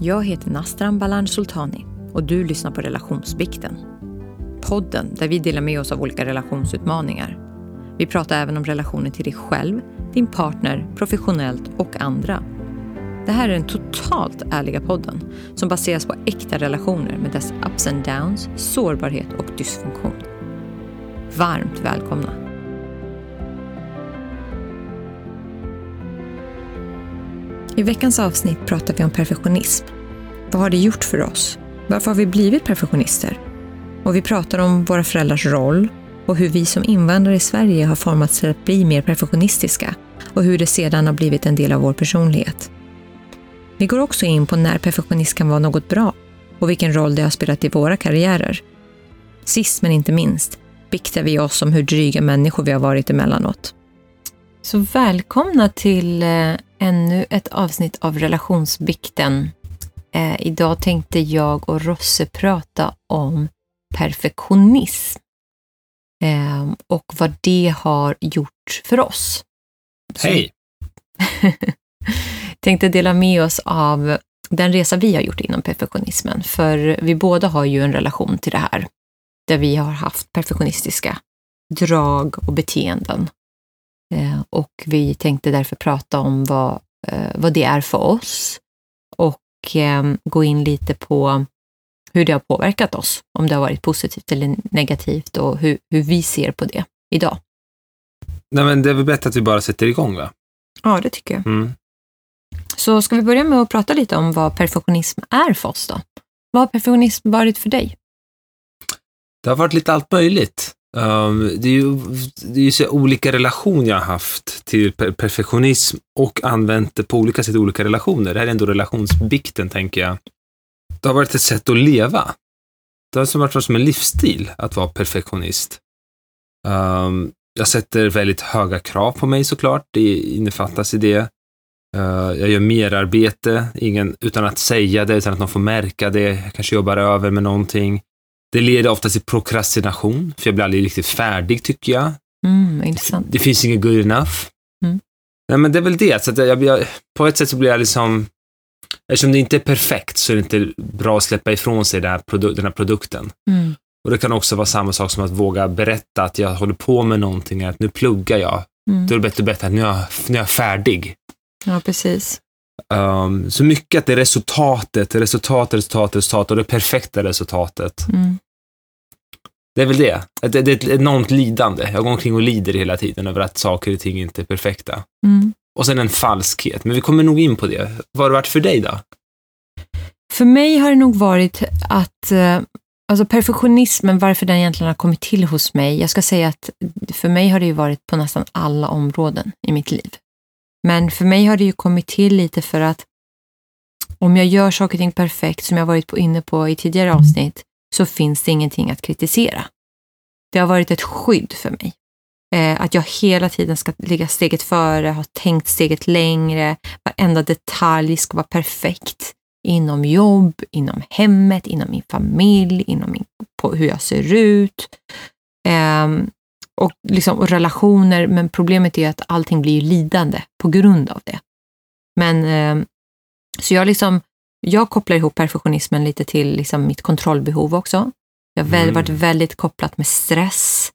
Jag heter Nastran Balan Sultani och du lyssnar på Relationsbikten. Podden där vi delar med oss av olika relationsutmaningar. Vi pratar även om relationer till dig själv, din partner, professionellt och andra. Det här är den totalt ärliga podden som baseras på äkta relationer med dess ups and downs, sårbarhet och dysfunktion. Varmt välkomna! I veckans avsnitt pratar vi om perfektionism. Vad har det gjort för oss? Varför har vi blivit perfektionister? Och vi pratar om våra föräldrars roll och hur vi som invandrare i Sverige har formats till att bli mer perfektionistiska och hur det sedan har blivit en del av vår personlighet. Vi går också in på när perfektionism kan vara något bra och vilken roll det har spelat i våra karriärer. Sist men inte minst biktar vi oss om hur dryga människor vi har varit emellanåt. Så välkomna till eh, ännu ett avsnitt av Relationsbikten. Eh, idag tänkte jag och Rosse prata om perfektionism eh, och vad det har gjort för oss. Hej! tänkte dela med oss av den resa vi har gjort inom perfektionismen, för vi båda har ju en relation till det här, där vi har haft perfektionistiska drag och beteenden. Eh, och vi tänkte därför prata om vad, eh, vad det är för oss och eh, gå in lite på hur det har påverkat oss, om det har varit positivt eller negativt och hur, hur vi ser på det idag. Nej, men det är väl bättre att vi bara sätter igång, va? Ja, det tycker jag. Mm. Så ska vi börja med att prata lite om vad perfektionism är för oss då? Vad har perfektionism varit för dig? Det har varit lite allt möjligt. Um, det är ju, det är ju så olika relationer jag har haft till per perfektionism och använt det på olika sätt i olika relationer. Det här är ändå relationsbikten, tänker jag. Det har varit ett sätt att leva. Det har varit som en livsstil att vara perfektionist. Um, jag sätter väldigt höga krav på mig såklart, det innefattas i det. Uh, jag gör merarbete, ingen, utan att säga det, utan att någon får märka det. Jag kanske jobbar över med någonting. Det leder oftast till prokrastination, för jag blir aldrig riktigt färdig tycker jag. Mm, intressant. Det finns inget good enough. Mm. Nej, men det är väl det. Så jag, jag, på ett sätt så blir jag liksom, eftersom det inte är perfekt så är det inte bra att släppa ifrån sig den här, produ den här produkten. Mm. Och det kan också vara samma sak som att våga berätta att jag håller på med någonting, att nu pluggar jag. Mm. Då är det bättre att berätta att nu är jag, nu är jag färdig. Ja, precis. Um, så mycket att det är resultatet, resultat, resultat, resultat och det perfekta resultatet. Mm. Det är väl det. Det, det är ett enormt lidande. Jag går omkring och lider hela tiden över att saker och ting inte är perfekta. Mm. Och sen en falskhet. Men vi kommer nog in på det. Vad har det varit för dig då? För mig har det nog varit att eh, Alltså perfektionismen, varför den egentligen har kommit till hos mig. Jag ska säga att för mig har det ju varit på nästan alla områden i mitt liv. Men för mig har det ju kommit till lite för att om jag gör saker och ting perfekt, som jag varit på, inne på i tidigare avsnitt, så finns det ingenting att kritisera. Det har varit ett skydd för mig. Eh, att jag hela tiden ska ligga steget före, ha tänkt steget längre, varenda detalj ska vara perfekt. Inom jobb, inom hemmet, inom min familj, inom min, på hur jag ser ut. Eh, och, liksom, och relationer, men problemet är att allting blir lidande på grund av det. Men eh, så jag liksom, jag kopplar ihop perfektionismen lite till liksom mitt kontrollbehov också. Jag har mm. varit väldigt kopplat med stress,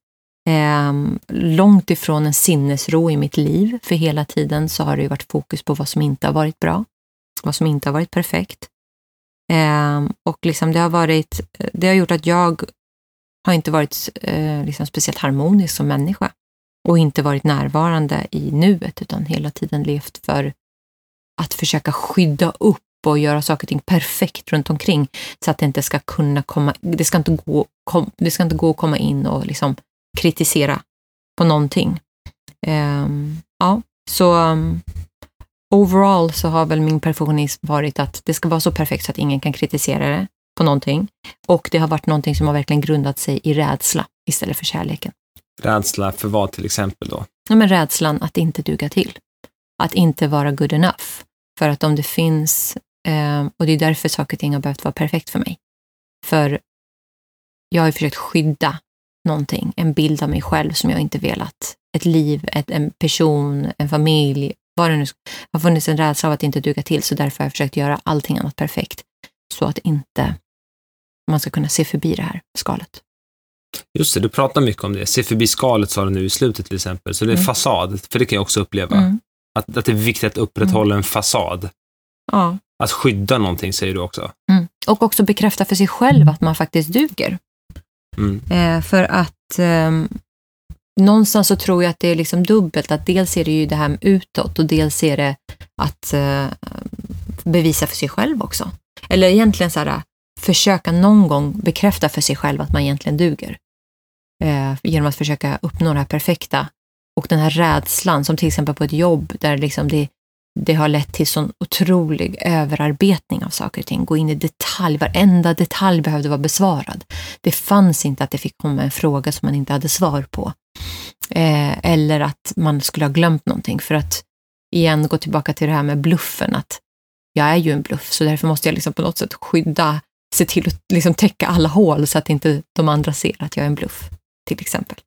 eh, långt ifrån en sinnesro i mitt liv, för hela tiden så har det varit fokus på vad som inte har varit bra, vad som inte har varit perfekt. Eh, och liksom det har varit, det har gjort att jag har inte varit eh, liksom speciellt harmonisk som människa. Och inte varit närvarande i nuet, utan hela tiden levt för att försöka skydda upp och göra saker och ting perfekt runt omkring. Så att det inte ska kunna komma, det ska inte gå, kom, det ska inte gå att komma in och liksom kritisera på någonting. Um, ja, så um, overall så har väl min perfektionism varit att det ska vara så perfekt så att ingen kan kritisera det på någonting. Och det har varit någonting som har verkligen grundat sig i rädsla istället för kärleken. Rädsla för vad till exempel då? Ja, men rädslan att inte duga till. Att inte vara good enough. För att om det finns, eh, och det är därför saker och ting har behövt vara perfekt för mig. För jag har ju försökt skydda någonting, en bild av mig själv som jag inte velat. Ett liv, ett, en person, en familj, vad det nu har funnits en rädsla av att inte duga till, så därför har jag försökt göra allting annat perfekt, så att inte man ska kunna se förbi det här skalet. Just det, du pratar mycket om det. Se förbi skalet sa du nu i slutet till exempel. Så det är Mm. fasad, för det kan jag också uppleva. Mm. Att, att det är viktigt att upprätthålla en fasad. Ja. Att skydda någonting säger du också. Mm. Och också bekräfta för sig själv att man faktiskt duger. Mm. Eh, för att eh, någonstans så tror jag att det är liksom dubbelt. Att dels är det ju det här med utåt och dels är det att eh, bevisa för sig själv också. Eller egentligen så här, försöka någon gång bekräfta för sig själv att man egentligen duger. Eh, genom att försöka uppnå det här perfekta. Och den här rädslan, som till exempel på ett jobb där liksom det, det har lett till sån otrolig överarbetning av saker och ting. Gå in i detalj, varenda detalj behövde vara besvarad. Det fanns inte att det fick komma en fråga som man inte hade svar på. Eh, eller att man skulle ha glömt någonting. För att igen gå tillbaka till det här med bluffen, att jag är ju en bluff, så därför måste jag liksom på något sätt skydda, se till att liksom täcka alla hål så att inte de andra ser att jag är en bluff, till exempel.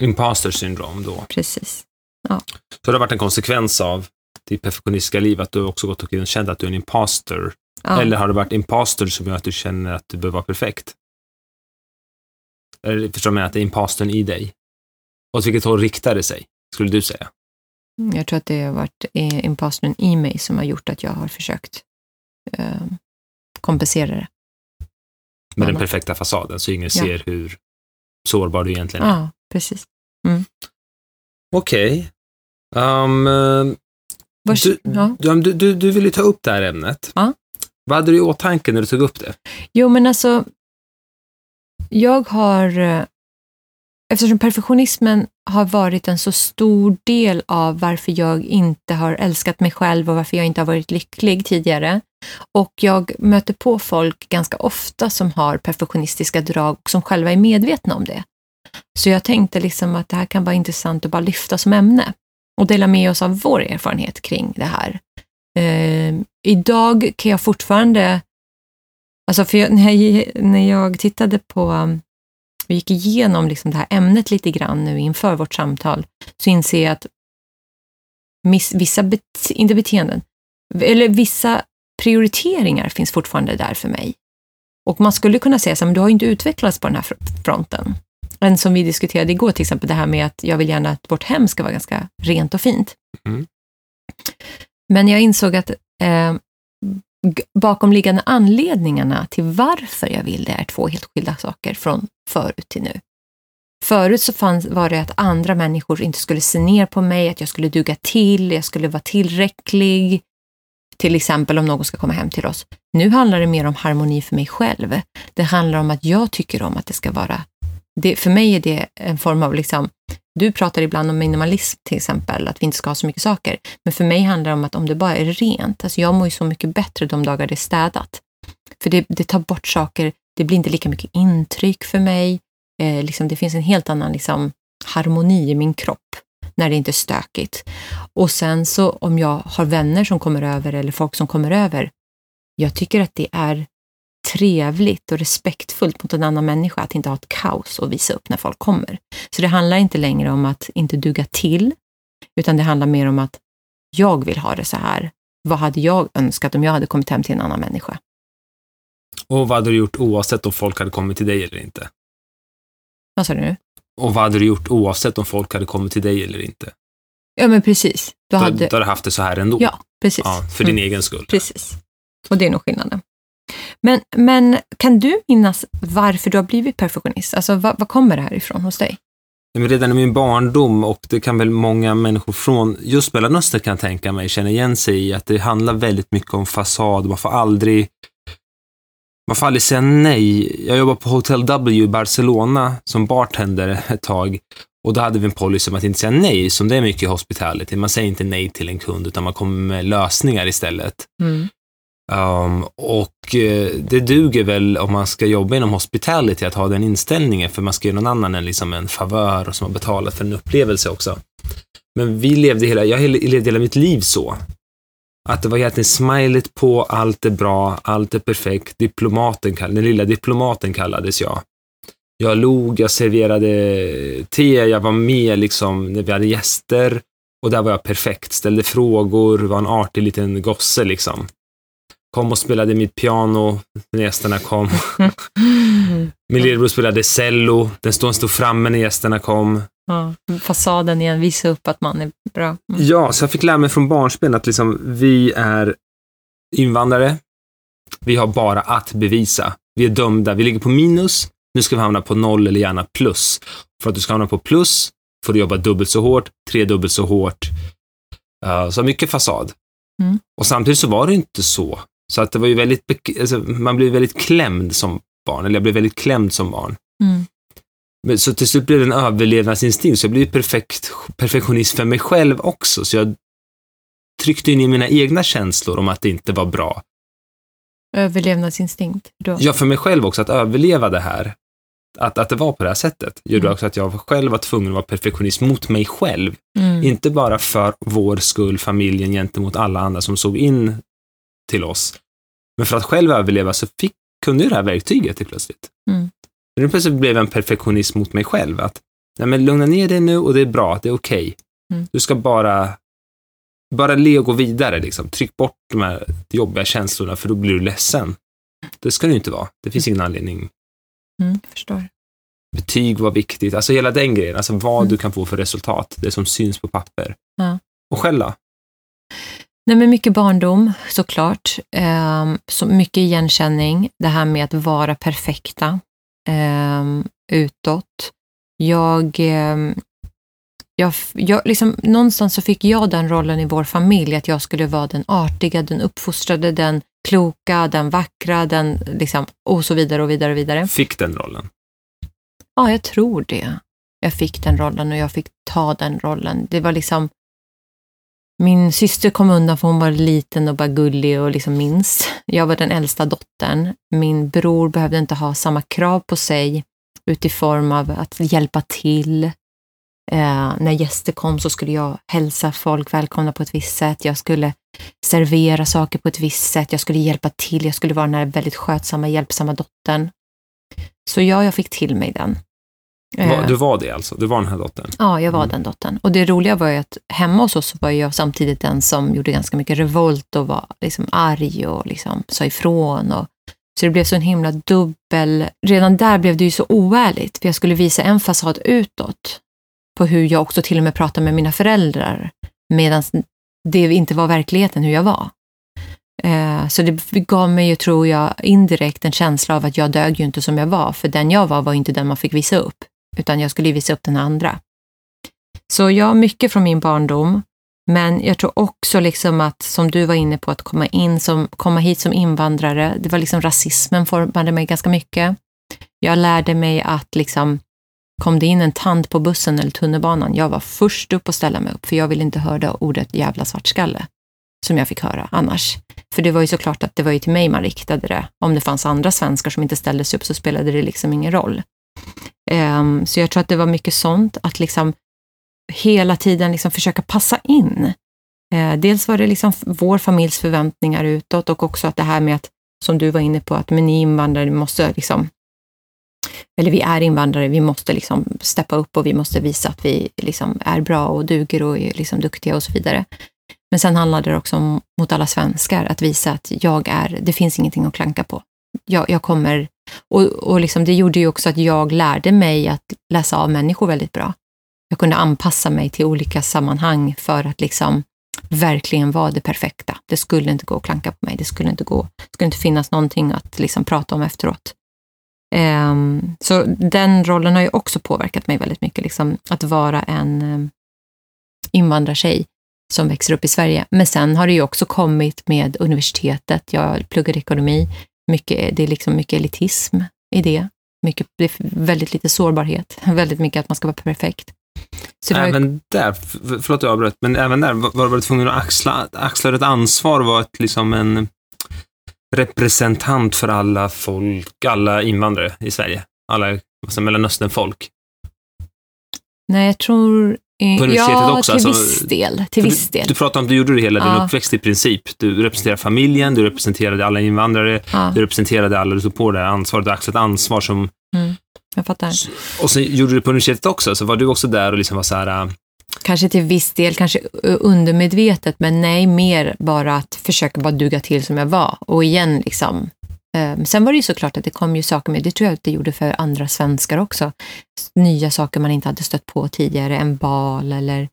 Imposter syndrom då. Precis. Så det har varit en konsekvens av ditt perfektionistiska liv, att du också gått och känt att du är en imposter. Ja. Eller har det varit imposter som gör att du känner att du behöver vara perfekt? Eller förstår du? Att det är impostern i dig? Åt vilket håll riktar det sig, skulle du säga? Jag tror att det har varit eh, impostern i mig som har gjort att jag har försökt eh, kompensera det. Med den perfekta fasaden, så ingen ser hur sårbar du egentligen är. Ja, precis. Okej. Um, eh, Vars, du, ja. du, du, du, du vill ju ta upp det här ämnet. Ja. Vad hade du i åtanke när du tog upp det? Jo, men alltså, jag har, eh, eftersom perfektionismen har varit en så stor del av varför jag inte har älskat mig själv och varför jag inte har varit lycklig tidigare. Och jag möter på folk ganska ofta som har perfektionistiska drag och som själva är medvetna om det. Så jag tänkte liksom att det här kan vara intressant att bara lyfta som ämne och dela med oss av vår erfarenhet kring det här. Eh, idag kan jag fortfarande Alltså för jag, när, jag, när jag tittade på, och gick igenom liksom det här ämnet lite grann nu inför vårt samtal, så inser jag att miss, vissa, bet, inte beteenden, eller vissa prioriteringar finns fortfarande där för mig. Och man skulle kunna säga så här, men du har ju inte utvecklats på den här fr- fronten. Men som vi diskuterade igår, till exempel det här med att jag vill gärna att vårt hem ska vara ganska rent och fint. Mm. Men jag insåg att eh, bakomliggande anledningarna till varför jag vill det är två helt skilda saker från förut till nu. Förut så fanns, var det att andra människor inte skulle se ner på mig, att jag skulle duga till, jag skulle vara tillräcklig. Till exempel om någon ska komma hem till oss. Nu handlar det mer om harmoni för mig själv. Det handlar om att jag tycker om att det ska vara... Det, för mig är det en form av liksom... Du pratar ibland om minimalism till exempel, att vi inte ska ha så mycket saker. Men för mig handlar det om att om det bara är rent, alltså jag mår ju så mycket bättre de dagar det är städat. För det, det tar bort saker, det blir inte lika mycket intryck för mig. Eh, liksom, det finns en helt annan liksom, harmoni i min kropp när det inte är stökigt. Och sen så om jag har vänner som kommer över eller folk som kommer över, jag tycker att det är trevligt och respektfullt mot en annan människa att inte ha ett kaos att visa upp när folk kommer. Så det handlar inte längre om att inte duga till, utan det handlar mer om att jag vill ha det så här. Vad hade jag önskat om jag hade kommit hem till en annan människa? Och vad hade du gjort oavsett om folk hade kommit till dig eller inte? Vad sa du nu? Och vad hade du gjort oavsett om folk hade kommit till dig eller inte? Ja, men precis. Du Då hade... hade du haft det så här ändå. Ja, precis. Ja, för din egen skull. Precis. Och det är nog skillnaden. Men, men kan du minnas varför du har blivit perfektionist? Alltså, vad, vad kommer det här ifrån hos dig? Men redan i min barndom, och det kan väl många människor från just Mellanöstern kan jag tänka mig känna igen sig i, att det handlar väldigt mycket om fasad. Man får aldrig man får aldrig säga nej. Jag jobbade på Hotel W i Barcelona som bartender ett tag. Och då hade vi en policy om att inte säga nej, som det är mycket i hospitality. Man säger inte nej till en kund, utan man kommer med lösningar istället. Um, och eh, det duger väl om man ska jobba inom hospitality att ha den inställningen, för man ska ge någon annan en, liksom en favör och som har betalat för en upplevelse också. Men vi levde hela, jag levde hela mitt liv så. Att det var egentligen smilet på, allt är bra, allt är perfekt. Diplomaten, den lilla diplomaten kallades jag. Jag log, jag serverade te, jag var med liksom när vi hade gäster Och där var jag perfekt. Ställde frågor, var en artig liten gosse liksom. Kom och spelade mitt piano när gästerna kom. Min lillebror spelade cello. Den stod, stod framme när gästerna kom. Ja, fasaden igen, visa upp att man är bra. Mm. Ja, så jag fick lära mig från barnsben att liksom, vi är invandrare. Vi har bara att bevisa. Vi är dömda. Vi ligger på minus. Nu ska vi hamna på noll eller gärna plus. För att du ska hamna på plus får du jobba dubbelt så hårt, tredubbelt så hårt. Uh, så mycket fasad. Mm. Och samtidigt så var det inte så. Så att det var ju väldigt, alltså, man blev väldigt klämd som barn, eller jag blev väldigt klämd som barn. Mm. Men, så till slut blev det en överlevnadsinstinkt, så jag blev perfekt, perfektionist för mig själv också. Så jag tryckte in i mina egna känslor om att det inte var bra. Överlevnadsinstinkt? Då. Ja, för mig själv också, att överleva det här. Att, att det var på det här sättet gjorde Mm. också att jag själv var tvungen att vara perfektionist mot mig själv. Mm. Inte bara för vår skull, familjen, gentemot alla andra som såg in till oss. Men för att själv överleva så fick, kunde ju det här verktyget till plötsligt. Mm. Men plötsligt blev jag en perfektionist mot mig själv. Att, nej men lugna ner dig nu och det är bra, det är okej. Mm. Du ska bara, bara le och gå vidare. Liksom. Tryck bort de här jobbiga känslorna för då blir du ledsen. Det ska ju inte vara. Det finns ingen anledning. Mm, förstår. Betyg var viktigt. Alltså hela den grejen. Alltså vad Mm. du kan få för resultat. Det som syns på papper. Ja. Och då? Nej, men mycket barndom såklart. Ehm, så mycket igenkänning. Det här med att vara perfekta ehm, utåt. Jag, ehm, jag, jag liksom, någonstans så fick jag den rollen i vår familj, att jag skulle vara den artiga, den uppfostrade, den kloka, den vackra, den liksom, och så vidare och vidare och vidare. Fick den rollen. Ja, jag tror det. Jag fick den rollen och jag fick ta den rollen. Det var liksom... Min syster kom undan för hon var liten och bara gullig och liksom minst. Jag var den äldsta dottern. Min bror behövde inte ha samma krav på sig utifrån av att hjälpa till. Eh, när gäster kom så skulle jag hälsa folk välkomna på ett visst sätt. Jag skulle servera saker på ett visst sätt. Jag skulle hjälpa till. Jag skulle vara den här väldigt skötsamma, hjälpsamma dottern. Så ja, jag fick till mig den. Eh, Du var det alltså? Du var den här dottern? Ja, jag var Mm. den dottern. Och det roliga var ju att hemma hos oss var jag samtidigt den som gjorde ganska mycket revolt och var liksom arg och liksom sa ifrån. Och, så det blev så en himla dubbel... Redan där blev det ju så oärligt, för jag skulle visa en fasad utåt på hur jag också till och med pratade med mina föräldrar, medan det inte var verkligheten hur jag var. Eh, Så det gav mig ju, tror jag, indirekt en känsla av att jag dög ju inte som jag var, för den jag var var inte den man fick visa upp, utan jag skulle ju visa upp den andra. Så ja, mycket från min barndom, men jag tror också liksom att, som du var inne på, att komma, in som, komma hit som invandrare, det var liksom rasismen formade mig ganska mycket. Jag lärde mig att liksom, kom det in en tant på bussen eller tunnelbanan, jag var först upp att ställa mig upp, för jag ville inte höra ordet jävla svartskalle, som jag fick höra annars. För det var ju såklart att det var ju till mig man riktade det. Om det fanns andra svenskar som inte ställde sig upp så spelade det liksom ingen roll. Ehm, så jag tror att det var mycket sånt, att liksom hela tiden liksom försöka passa in. Eh, dels var det liksom vår familjs förväntningar utåt och också att det här med att, som du var inne på, att men ni invandrare måste liksom, eller vi är invandrare, vi måste liksom steppa upp och vi måste visa att vi liksom är bra och duger och är liksom duktiga och så vidare. Men sen handlade det också om, mot alla svenskar, att visa att jag är, det finns ingenting att klanka på. Jag, jag kommer, och, och liksom det gjorde ju också att jag lärde mig att läsa av människor väldigt bra. Jag kunde anpassa mig till olika sammanhang för att liksom verkligen vara det perfekta. Det skulle inte gå att klanka på mig. Det skulle inte gå, det skulle inte finnas någonting att liksom prata om efteråt. Um, så den rollen har ju också påverkat mig väldigt mycket, liksom, att vara en um, invandrartjej som växer upp i Sverige. Men sen har det ju också kommit med universitetet. Jag pluggade ekonomi. Mycket, det är liksom mycket elitism i det. Mycket, det är väldigt lite sårbarhet. Väldigt mycket att man ska vara perfekt. Så har ju- Även där, f- förlåt att jag avbröt, men även där var var du tvungen att axla, axla ett ansvar och vara ett, liksom en representant för alla folk, alla invandrare i Sverige. Alla säger, Mellanöstern-folk. Nej, jag tror... eh, På universitetet ja, också, till alltså- viss del. Till viss du, del. du pratade om att du gjorde det hela din Ja. uppväxt i princip. Du representerade familjen, du representerade alla invandrare, Ja, du representerade alla, du tog på det ansvaret, du axlade ansvar som... jag fattar. Och så gjorde du det på universitetet också, så var du också där och liksom var så här... äh, Kanske till viss del, kanske undermedvetet, men nej, mer bara att försöka bara duga till som jag var. Och igen, liksom. Ehm, sen var det ju såklart att det kom ju saker med, det tror jag att det gjorde för andra svenskar också. Nya saker man inte hade stött på tidigare, en bal eller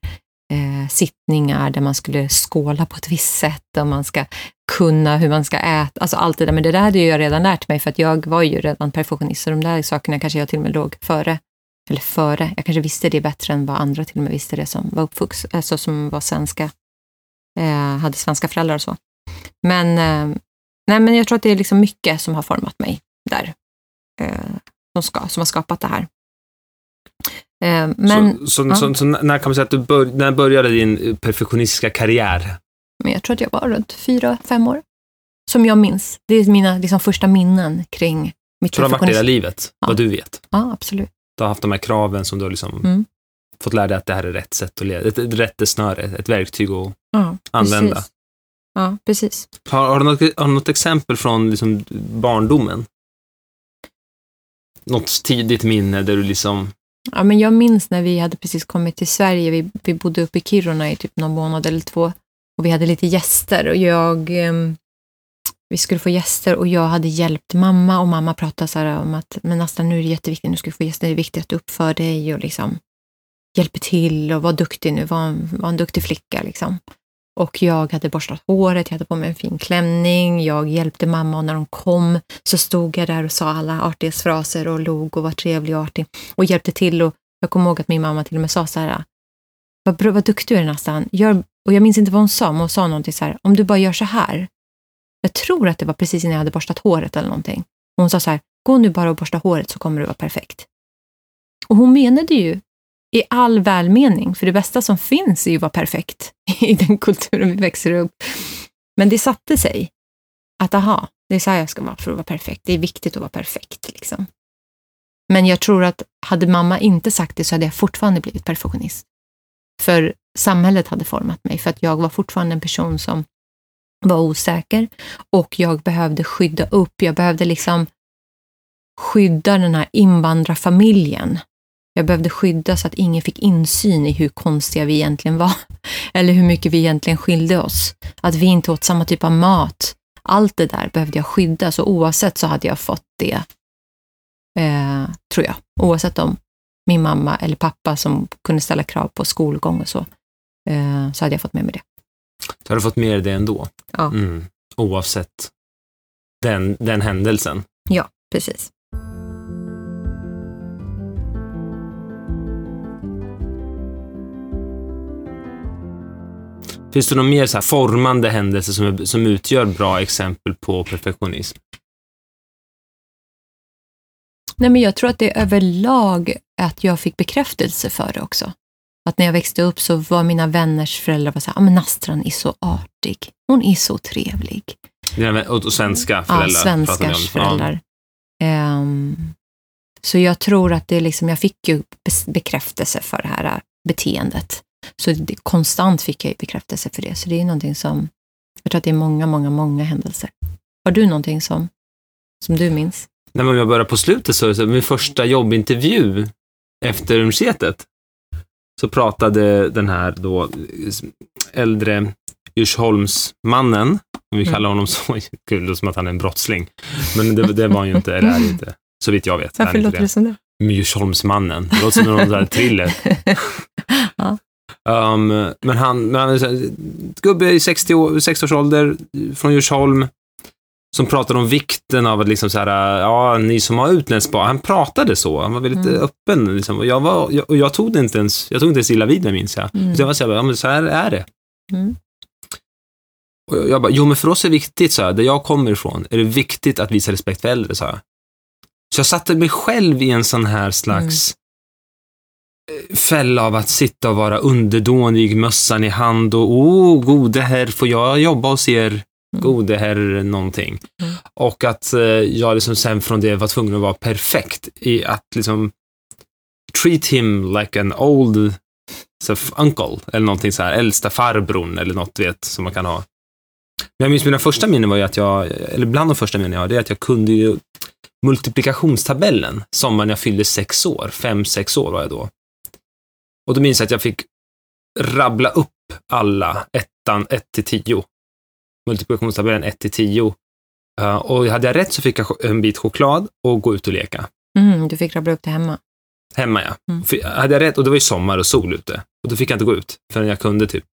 eh, sittningar där man skulle skåla på ett visst sätt och man ska kunna hur man ska äta, alltså allt det där. Men det där hade jag redan lärt mig för att jag var ju redan perfektionist, så de där sakerna kanske jag till och med låg före eller före, jag kanske visste det bättre än vad andra till och med visste det som var uppvuxna, alltså som var svenska, eh, hade svenska föräldrar och så. Men, eh, nej, men jag tror att det är liksom mycket som har format mig där, eh, som, ska, som har skapat det här. Eh, men, så, så, ja. så, så, när kan man säga att du bör, när började din perfektionistiska karriär? Men jag tror att jag var runt fyra, fem år. Som jag minns. Det är mina liksom, första minnen kring mitt Så det har varit hela livet, ja. vad du vet? Ja, absolut du har haft de här kraven som du har liksom mm. fått lära dig att det här är rätt sätt att leva, ett, ett rättesnöre, ett verktyg att ja, använda. Precis. Ja, precis. Har, har, du något, har du något exempel från liksom barndomen? Något tidigt minne där du liksom... Ja, men jag minns när vi hade precis kommit till Sverige. Vi, vi bodde uppe i Kiruna i typ någon månad eller två. Och vi hade lite gäster och jag... Eh, vi skulle få gäster och jag hade hjälpt mamma och mamma pratade så om att men Asta, nu är det jätteviktigt, nu ska du få gäster, det är viktigt att du uppför dig och liksom hjälper till och var duktig nu, var en, var en duktig flicka liksom. Och jag hade borstat håret, jag hade på mig en fin klänning, jag hjälpte mamma och när de kom så stod jag där och sa alla artighetsfraser och log och var trevlig och artig och hjälpte till och jag kommer ihåg att min mamma till och med sa så här, vad, vad duktig du är nästan, gör, och jag minns inte vad hon sa, men hon sa någonting så här, om du bara gör så här jag tror att det var precis innan jag hade borstat håret eller någonting. Och hon sa så här, gå nu bara och borsta håret så kommer du vara perfekt. Och hon menade ju i all välmening, för det bästa som finns är ju att vara perfekt i den kulturen vi växer upp. Men det satte sig att aha, det är så här jag ska vara för att vara perfekt. Det är viktigt att vara perfekt. Liksom. Men jag tror att hade mamma inte sagt det så hade jag fortfarande blivit perfektionist. För samhället hade format mig, för att jag var fortfarande en person som var osäker och jag behövde skydda upp. Jag behövde liksom skydda den här invandrarfamiljen. Jag behövde skydda så att ingen fick insyn i hur konstiga vi egentligen var. Eller hur mycket vi egentligen skilde oss. Att vi inte åt samma typ av mat. Allt det där behövde jag skydda, så oavsett så hade jag fått det, eh, tror jag. Oavsett om min mamma eller pappa som kunde ställa krav på skolgång och så, eh, så hade jag fått med mig det. Så har du fått med dig det ändå? Ja. Mm. Oavsett den, den händelsen? Ja, precis. Finns det någon mer så formande händelse som, som utgör bra exempel på perfektionism? Nej, men jag tror att det är överlag att jag fick bekräftelse för det också. Att när jag växte upp så var mina vänners föräldrar var så här, ah, men Nastran är så artig. Hon är så trevlig. Och svenska föräldrar? Ja, svenskars föräldrar. Ja. Um, så jag tror att det liksom, jag fick ju bekräftelse för det här äh, beteendet. Så det, konstant fick jag bekräftelse för det. Så det är någonting som, jag tror att det är många, många, många händelser. Har du någonting som, som du minns? Nej, men om jag börjar på slutet så, så min första jobbintervju efter universitetet så pratade den här då äldre Djursholmsmannen, om vi mm. kallar honom så, kul som att han är en brottsling, men det, det var han ju inte, eller är inte, så vitt jag vet. Varför låter det som det? Djursholmsmannen, det låter som någon där thriller. ja. Um, men han, men han är gubbe i 60, 60 års ålder, från Djursholm, som pratade om vikten av att liksom så här, ja, ni som har utländskt barn, han pratade så, han var väldigt mm. öppen. Liksom. Och, jag var, jag, och jag tog det inte ens, jag tog inte ens illa vid mig minns jag. Mm. Så jag var så här, ja men så här är det. Mm. Och jag, jag bara, jo men för oss är det viktigt, så här, där jag kommer ifrån, är det viktigt att visa respekt för äldre, sa jag. Så jag satte mig själv i en sån här slags fälla av att sitta och vara underdånig, mössan i hand och oh, gode herr, får jag jobba hos er? Mm. gode herr någonting. Mm. Och att eh, jag liksom sen från det var tvungen att vara perfekt i att liksom treat him like an old so, uncle eller någonting så här, äldsta farbrorn eller något vet som man kan ha. Men jag minns mina första minnen var ju att jag, eller bland de första minnen jag har, det är att jag kunde ju multiplikationstabellen sommaren jag fyllde sex år, fem, sex år var jag då. Och då minns jag att jag fick rabbla upp alla, ettan, 1 till 10. Multiplikationstabellen 1 till 10. Uh, och hade jag rätt så fick jag en bit choklad och gå ut och leka. Mm, du fick rabbla upp det hemma. Hemma ja. Mm. För, hade jag rätt, och det var ju sommar och sol ute, och då fick jag inte gå ut förrän jag kunde typ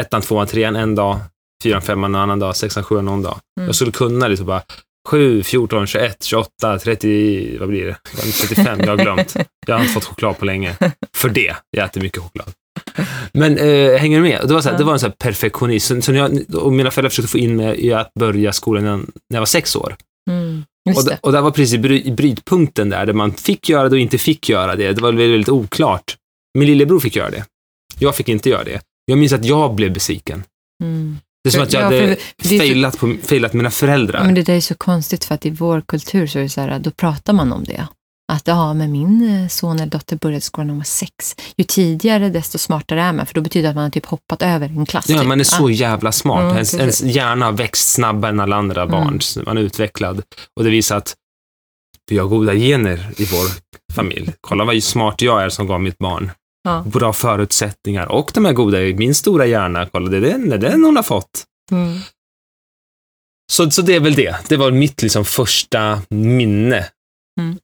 ettan, tvåan, trean en dag, fyran, femman en annan dag, sexan, sjuan någon dag. Mm. Jag skulle kunna liksom bara 7, 14, 21, 28, 30, vad blir det? 35, jag har glömt. Jag har inte fått choklad på länge. För det, jag äter mycket choklad. Men äh, hänger du med? Det var, så här, det var en sån här perfektionism. Så när jag, och mina föräldrar försökte få in mig i att börja skolan när, jag var sex år. Mm. Och, det. och det var precis bry, i brytpunkten där, där man fick göra det och inte fick göra det. Det var väldigt, väldigt oklart. Min lillebror fick göra det. Jag fick inte göra det. Jag minns att jag blev besviken. Mm. Det är som att jag Ja, hade failat, på, failat mina föräldrar. Men det där är så konstigt för att i vår kultur så är det så här, då pratar man om det. Att ja, men min eh, son eller dotter började skolan när hon var sex. Ju tidigare desto smartare är man, för då betyder det att man har typ hoppat över en klass. Ja, typ. man är så jävla smart. Mm, ens, ens hjärna har växt snabbare än alla andra barn. Man är utvecklad. Och det visar att vi har goda gener i vår familj. Kolla vad smart jag är som gav mitt barn Ja. bra förutsättningar. Och de här goda, min stora hjärna, kolla det är den, det är den hon har fått. Mm. Så, så det är väl det. Det var mitt liksom första minne. Mm.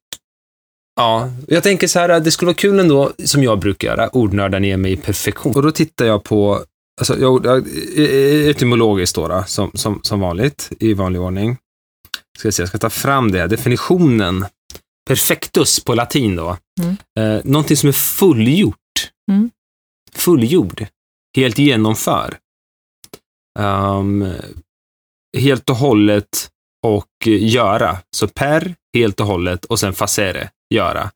Ja, jag tänker så här, det skulle vara kul ändå, som jag brukar göra, ordnörda ner mig i perfektion. Och då tittar jag på, alltså, jag, jag, etymologiskt då, då som, som, som vanligt, i vanlig ordning. Ska jag, se, jag ska ta fram det, definitionen. Perfectus på latin då. Mm. Eh, någonting som är fullgjort. Mm. Fullgjord. Helt genomför. Ehm, helt och hållet och göra. Så per, helt och hållet och sen facere, göra.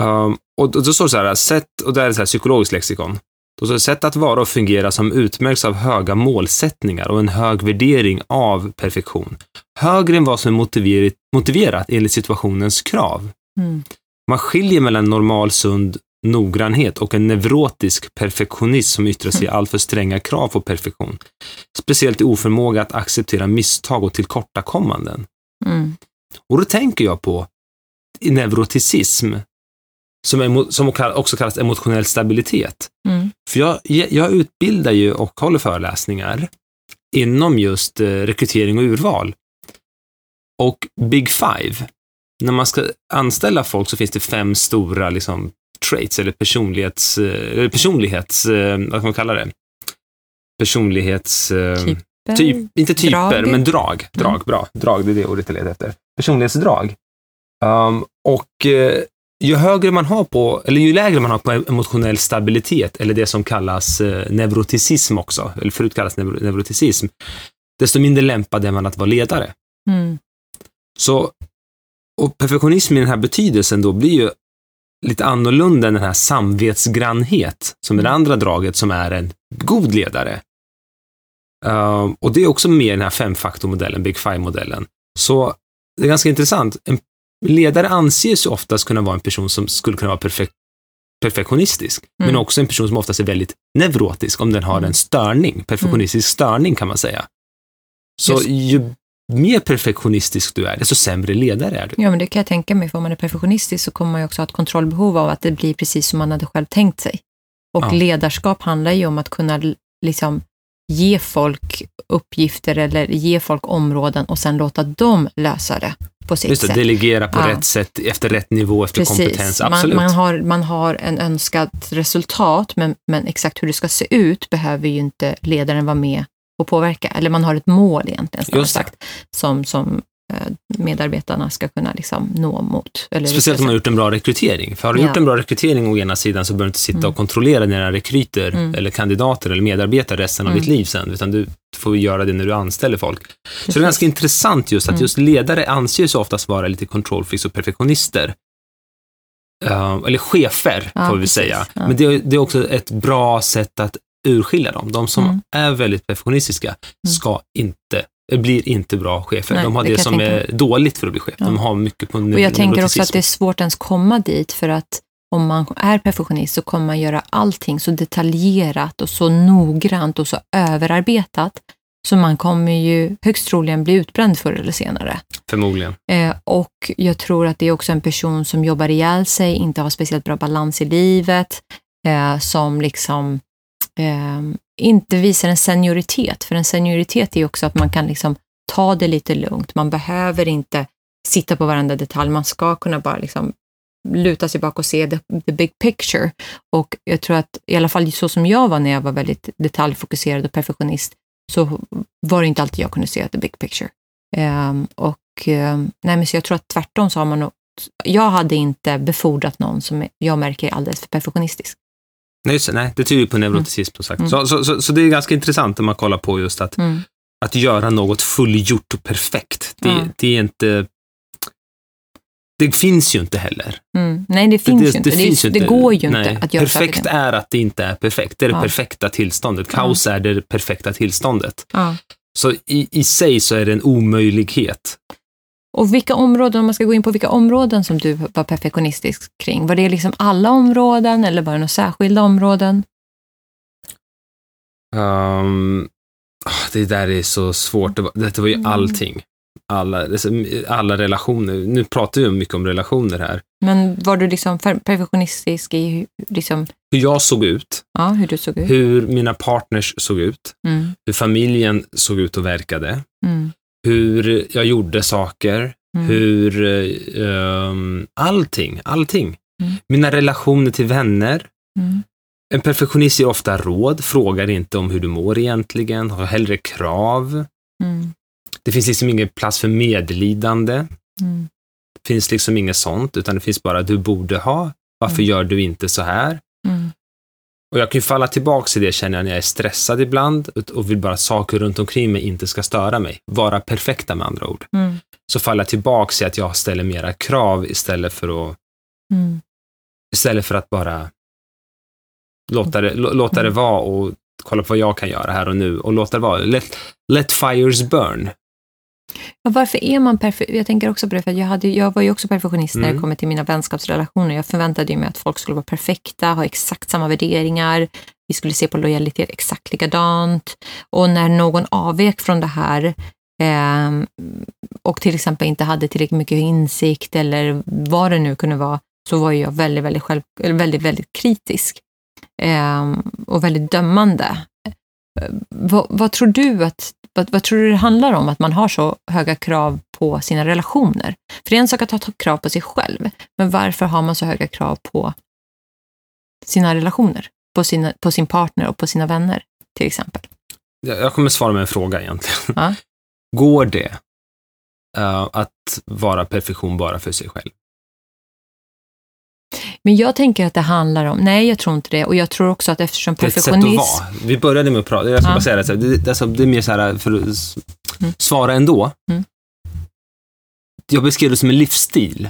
Ehm, och då, då står det så här, sätt, och det här är så här psykologiskt lexikon. Då står det sätt att vara och fungera som utmärks av höga målsättningar och en hög värdering av perfektion. Högre än vad som är motiverat, motiverat enligt situationens krav. Mm. Man skiljer mellan normal sund noggrannhet och en neurotisk perfektionism som yttrar sig i alltför stränga krav på perfektion. Speciellt i oförmåga att acceptera misstag och tillkortakommanden. Mm. Och då tänker jag på neuroticism, som, som också kallas emotionell stabilitet. Mm. För jag, jag utbildar ju och håller föreläsningar inom just eh, rekrytering och urval. Och Big Five, när man ska anställa folk så finns det fem stora liksom, traits eller personlighets, eh, personlighets, eh, vad kan man kalla det? Personlighets... eh, Typer. Typ, inte typer, Drag. men drag. Drag, Mm. bra. Drag, det är det ordet jag letar efter. Personlighetsdrag. Um, och eh, ju högre man har på, eller ju lägre man har på emotionell stabilitet, eller det som kallas eh, neuroticism också, eller förut kallas neuro, neuroticism, desto mindre lämpad är man att vara ledare. Mm. Så, och perfektionism i den här betydelsen då blir ju lite annorlunda än den här samvetsgrannhet, som är det andra draget som är en god ledare. Uh, och det är också med i den här femfaktormodellen, Big Five-modellen. Så det är ganska intressant. En ledare anses ju oftast kunna vara en person som skulle kunna vara perfek perfektionistisk, Mm. men också en person som oftast är väldigt neurotisk, om den har en störning, perfektionistisk störning kan man säga. Så Just. ju mer perfektionistisk du är, desto sämre ledare är du. Ja, men det kan jag tänka mig, för om man är perfektionistisk så kommer man ju också ha ett kontrollbehov av att det blir precis som man hade själv tänkt sig. Och Ja. ledarskap handlar ju om att kunna liksom ge folk uppgifter eller ge folk områden och sen låta dem lösa det på sitt Just det, sätt. delegera på Ja. rätt sätt, efter rätt nivå, efter kompetens. Man, Absolut. man, har, man har en önskat resultat, men, men exakt hur det ska se ut behöver ju inte ledaren vara med och påverka. Eller man har ett mål egentligen, snarare sagt, som, som eh, medarbetarna ska kunna liksom nå mot. Eller Speciellt om man har gjort en bra rekrytering. För har du Ja. gjort en bra rekrytering å ena sidan så behöver du inte sitta Mm. och kontrollera dina rekryter Mm. eller kandidater eller medarbetare resten av Mm. ditt liv sen, utan du får göra det när du anställer folk. Så det är ganska intressant just att Mm. just ledare anses oftast vara lite freaks och perfektionister. Uh, eller chefer, Ja, får vi precis. säga. Ja. Men det det är också ett bra sätt att urskilja dem. De som Mm. är väldigt perfektionistiska ska inte, blir inte bra chefer. Nej, de har det det, som är dåligt för att bli chef. Ja. De har mycket på Och jag tänker också att det är svårt ens komma dit för att om man är perfektionist så kommer man göra allting så detaljerat och så noggrant och så överarbetat så man kommer ju högst troligen bli utbränd förr eller senare. Förmodligen. Eh, och jag tror att det är också en person som jobbar ihjäl sig, inte har speciellt bra balans i livet, eh, som liksom eh, inte visar en senioritet. För en senioritet är ju också att man kan liksom ta det lite lugnt. Man behöver inte sitta på varenda detalj. Man ska kunna bara liksom luta sig bak och se the, the big picture. Och jag tror att, i alla fall så som jag var när jag var väldigt detaljfokuserad och perfektionist, så var det inte alltid jag kunde se the big picture. Um, och um, nej, men så jag tror att tvärtom så har man nog, jag hade inte befordrat någon som jag märker är alldeles för perfektionistisk. Nej, just, nej det tyder ju på neuroticism som sagt. Mm. Så, så, så, så, det är ganska intressant när man kollar på just att, mm. att göra något fullgjort och perfekt. Det, mm. det är inte det finns ju inte heller. Mm. Nej, det finns det, ju inte. Det, finns det, inte. det går ju inte Nej. att göra Perfekt är att det inte är perfekt. Det är det ja. perfekta tillståndet. Kaos ja. är det perfekta tillståndet. Ja. Så i, i sig så är det en omöjlighet. Och vilka områden, om man ska gå in på vilka områden som du var perfektionistisk kring, var det liksom alla områden eller var det några särskilda områden? Um, det där är så svårt. Det var, det var ju mm. allting alla, alla relationer. Nu pratar vi mycket om relationer här. Men var du liksom perfektionistisk i liksom... hur jag såg ut? Ja, hur du såg ut. Hur mina partners såg ut. Mm. Hur familjen såg ut och verkade. Mm. Hur jag gjorde saker. Mm. Hur... Um, allting, allting. Mm. Mina relationer till vänner. Mm. En perfektionist ger ofta råd, frågar inte om hur du mår egentligen, har hellre krav. Mm. Det finns liksom ingen plats för medlidande. Mm. Det finns liksom inget sånt, utan det finns bara du borde ha. Varför mm. gör du inte så här? Och jag kan ju falla tillbaka i det känner jag när jag är stressad ibland och vill bara att saker runt omkring mig inte ska störa mig. Vara perfekta med andra ord. Mm. Så faller jag tillbaka i att jag ställer mera krav istället för att mm. istället för att bara låta det, låta det mm. vara och kolla på vad jag kan göra här och nu och låta det vara. Let, let fires burn. Ja, varför är man perfekt? Jag tänker också på det, för jag, hade, jag var ju också perfektionist mm. när det mm. kommer till mina vänskapsrelationer. Jag förväntade mig att folk skulle vara perfekta, ha exakt samma värderingar. Vi skulle se på lojalitet exakt likadant. Och när någon avvek från det här eh, och till exempel inte hade tillräckligt mycket insikt eller vad det nu kunde vara, så var jag väldigt, väldigt, själv, väldigt, väldigt kritisk eh, och väldigt dömande. Eh, vad, vad, tror du att vad, vad, tror du det handlar om att man har så höga krav på sina relationer? För det är en sak att ha krav på sig själv, men varför har man så höga krav på sina relationer? På, sina, på sin partner och på sina vänner, till exempel? Jag kommer svara med en fråga egentligen. Ja? Går det uh, att vara perfektion bara för sig själv? Men jag tänker att det handlar om, nej jag tror inte det, och jag tror också att eftersom perfektionism... Det är ett sätt att vara. Vi började med att prata, jag ska ja. bara säga det, det, alltså, det är mer så här, för att mm. svara ändå. Mm. Jag beskrev det som en livsstil.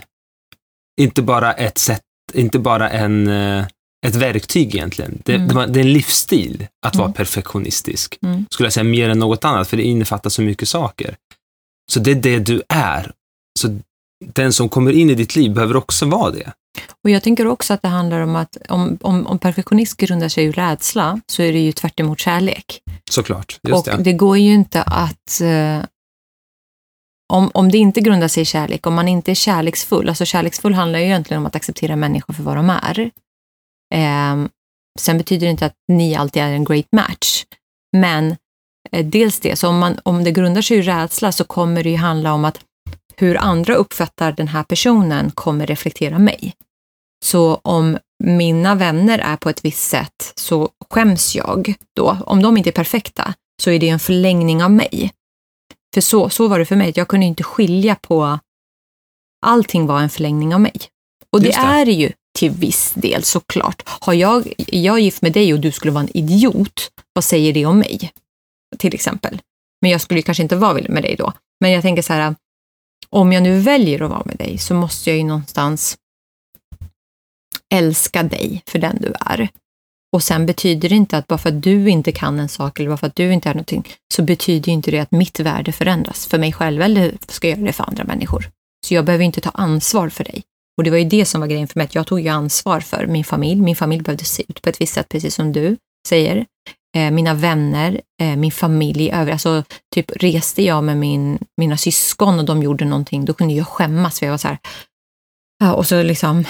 Inte bara ett sätt, inte bara en, eh, ett verktyg egentligen. Det, mm. det är en livsstil att vara mm. perfektionistisk. Mm. Skulle jag säga mer än något annat, för det innefattar så mycket saker. Så det är det du är. Så den som kommer in i ditt liv behöver också vara det. Och Jag tänker också att det handlar om att om, om, om perfektionism grundar sig i rädsla så är det ju tvärt emot kärlek. Såklart. Just och det. det går ju inte att eh, om, om det inte grundar sig i kärlek, om man inte är kärleksfull, alltså kärleksfull handlar ju egentligen om att acceptera människor för vad de är. Eh, sen betyder det inte att ni alltid är en great match, men eh, dels det, så om, man, om det grundar sig i rädsla så kommer det ju handla om att hur andra uppfattar den här personen kommer reflektera mig. Så om mina vänner är på ett visst sätt så skäms jag då. Om de inte är perfekta så är det en förlängning av mig. För så, så var det för mig, jag kunde inte skilja på allting var en förlängning av mig. Och det, det. är det ju till viss del såklart. Har jag, jag är gift med dig och du skulle vara en idiot, vad säger det om mig? Till exempel. Men jag skulle kanske inte vara med dig då. Men jag tänker så här, om jag nu väljer att vara med dig så måste jag ju någonstans älska dig för den du är. Och sen betyder det inte att bara för att du inte kan en sak eller bara för att du inte är någonting, så betyder inte det att mitt värde förändras för mig själv eller ska jag göra det för andra människor. Så jag behöver inte ta ansvar för dig. Och det var ju det som var grejen för mig, att jag tog ju ansvar för min familj. Min familj behövde se ut på ett visst sätt, precis som du säger. Eh, mina vänner, eh, min familj i. Alltså, typ reste jag med min, mina syskon och de gjorde någonting, då kunde jag skämmas för jag var så här, och så liksom,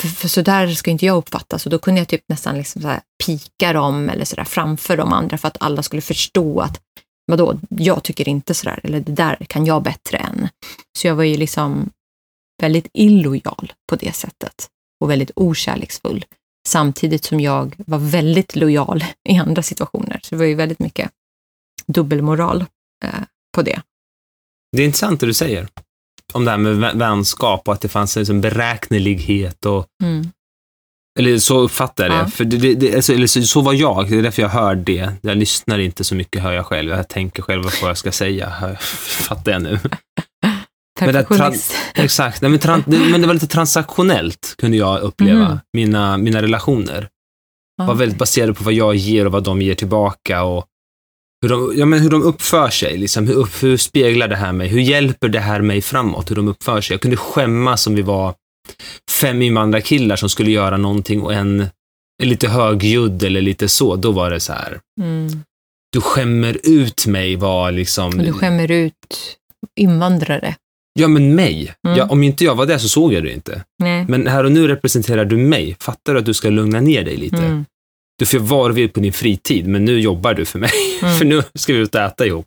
för, för så där ska inte jag uppfattas. Och då kunde jag typ nästan liksom så här pika dem eller så där framför de andra för att alla skulle förstå att vadå, jag tycker inte sådär, eller det där kan jag bättre än. Så jag var ju liksom väldigt illojal på det sättet och väldigt okärleksfull. Samtidigt som jag var väldigt lojal i andra situationer. Så det var ju väldigt mycket dubbelmoral eh, på det. Det är intressant det du säger om det här med vänskap och att det fanns en liksom beräknelighet och Mm. Eller så uppfattar jag det. Ja. För det, det, alltså, eller så, så var jag, det är därför jag hör det. Jag lyssnar inte så mycket, hör jag själv. Jag tänker själv vad jag ska säga, fattar jag nu. Perfektionist. Exakt, Nej, men, det, men det var lite transaktionellt, kunde jag uppleva, Mhm. mina, mina relationer. Ja. var väldigt baserade på vad jag ger och vad de ger tillbaka och hur de, ja, men hur de uppför sig. Liksom. Hur, upp- hur speglar det här mig? Hur hjälper det här mig framåt? Hur de uppför sig? Jag kunde skämmas om vi var fem invandrarkillar som skulle göra någonting och en är lite högljudd eller lite så. Då var det så här, Mm. du skämmer ut mig var liksom... Och du skämmer ut invandrare. Ja, men mig. Mm. Ja, om inte jag var där så såg jag det inte. Nej. Men här och nu representerar du mig. Fattar du att du ska lugna ner dig lite? Mm. Du får vara du vill på din fritid, men nu jobbar du för mig. Mm. för nu ska vi ut och äta ihop.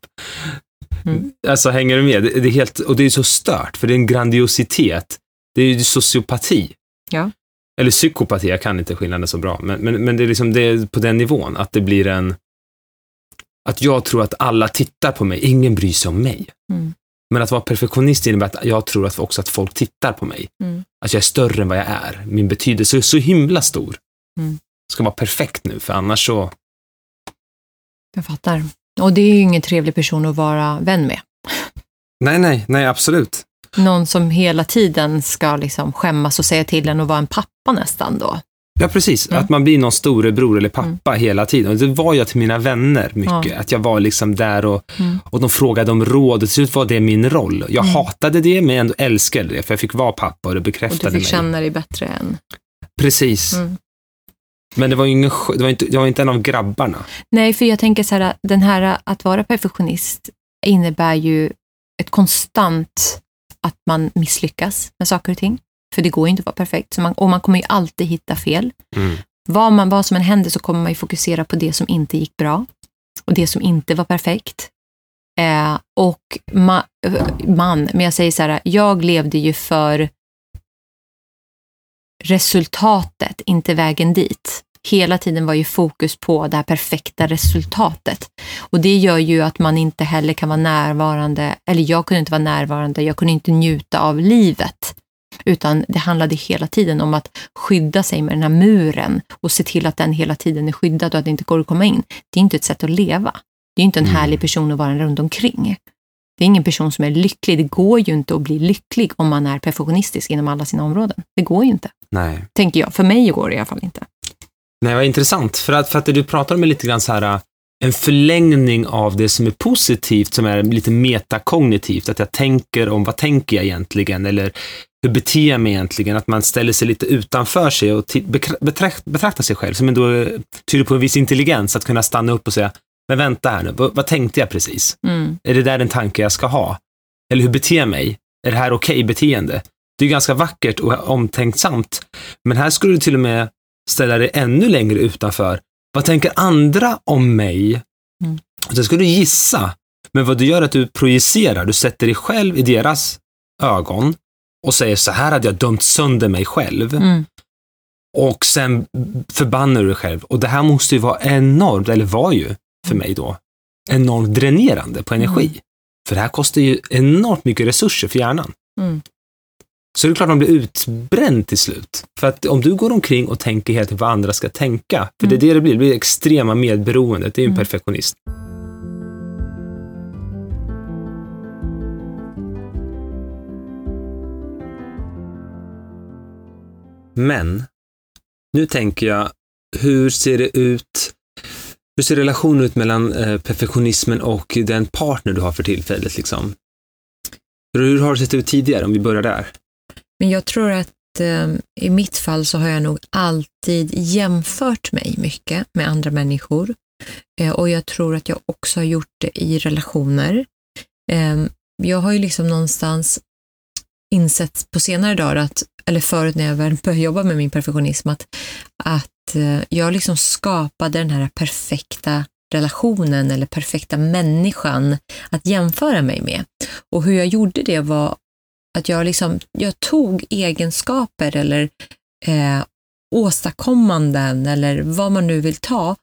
Mm. Alltså, hänger du med? Det, det är helt, och det är så stört, för det är en grandiositet. Det är ju sociopati. Ja. Eller psykopati, jag kan inte skillnaden så bra. Men, men, men det är liksom det är på den nivån, att det blir en... Att jag tror att alla tittar på mig, ingen bryr sig om mig. Men att vara perfektionist innebär att jag tror att också att folk tittar på mig. Mm. Att jag är större än vad jag är. Min betydelse är så himla stor. Mm. Ska vara perfekt nu, för annars så... Jag fattar. Och det är ju ingen trevlig person att vara vän med. Nej, nej, nej, absolut. Någon som hela tiden ska liksom skämmas och säga till en och vara en pappa nästan då. Ja, precis. Mm. Att man blir någon storebror eller pappa hela tiden. Och det var jag till mina vänner mycket. Ja. Att jag var liksom där och, Mm. och de frågade om råd. Till slut var det min roll. Jag Mm. hatade det, men ändå älskade det. För jag fick vara pappa och det Och du bekräftade fick mig. känna dig bättre än... Precis. Mm. Men det var, ju ingen, det, var inte, jag var inte en av grabbarna. Nej, för jag tänker så här, den här att vara perfektionist innebär ju ett konstant att man misslyckas med saker och ting. För det går ju inte att vara perfekt. Så man, och man kommer ju alltid hitta fel. Mm. Vad, man, vad som än händer så kommer man ju fokusera på det som inte gick bra och det som inte var perfekt. Eh, och ma, eh, man, men jag säger så här, jag levde ju för resultatet, inte vägen dit. Hela tiden var ju fokus på det här perfekta resultatet. Och det gör ju att man inte heller kan vara närvarande, eller jag kunde inte vara närvarande, jag kunde inte njuta av livet. Utan det handlade hela tiden om att skydda sig med den här muren och se till att den hela tiden är skyddad och att det inte går att komma in. Det är inte ett sätt att leva. Det är inte en Mm. härlig person att vara runt omkring. Det är ingen person som är lycklig. Det går ju inte att bli lycklig om man är perfektionistisk inom alla sina områden. Det går ju inte, Nej. tänker jag. För mig går det i alla fall inte. Nej, vad intressant. För att, för att du pratar om är lite grann så här, äh, en förlängning av det som är positivt, som är lite metakognitivt. Att jag tänker om vad tänker jag egentligen? Eller hur beter jag mig egentligen? Att man ställer sig lite utanför sig och ti- bekra- betrakt, betraktar sig själv, som ändå eh, tyder på en viss intelligens, att kunna stanna upp och säga, men vänta här nu, vad, vad tänkte jag precis? Mm. Är det där den tanke jag ska ha? Eller hur beter jag mig? Är det här okej beteende? Det är ganska vackert och omtänksamt, men här skulle du till och med ställa dig ännu längre utanför. Vad tänker andra om mig? Mm. Så ska du gissa, men vad du gör är att du projicerar, du sätter dig själv i deras ögon och säger så här hade jag dömt sönder mig själv. Mm. Och sen förbannar du dig själv. Och det här måste ju vara enormt, eller var ju för mig då, enormt dränerande på energi. Mm. För det här kostar ju enormt mycket resurser för hjärnan. Mm. Så det är klart man blir utbränd till slut. För att om du går omkring och tänker helt vad andra ska tänka, för det är det det blir, det blir extrema medberoendet, det är ju en Mm. perfektionist. Men, nu tänker jag, hur ser det ut, hur ser relationen ut mellan eh, perfektionismen och den partner du har för tillfället? Liksom? Hur har det sett ut tidigare, om vi börjar där? Men jag tror att eh, i mitt fall så har jag nog alltid jämfört mig mycket med andra människor. Eh, och jag tror att jag också har gjort det i relationer. Ehm, jag har ju liksom någonstans insett på senare dagar, att, eller förut när jag väl började jobba med min perfektionism, att, att eh, jag liksom skapade den här perfekta relationen eller perfekta människan att jämföra mig med. Och hur jag gjorde det var att jag, liksom, jag tog egenskaper eller eh, åstadkommanden eller vad man nu vill ta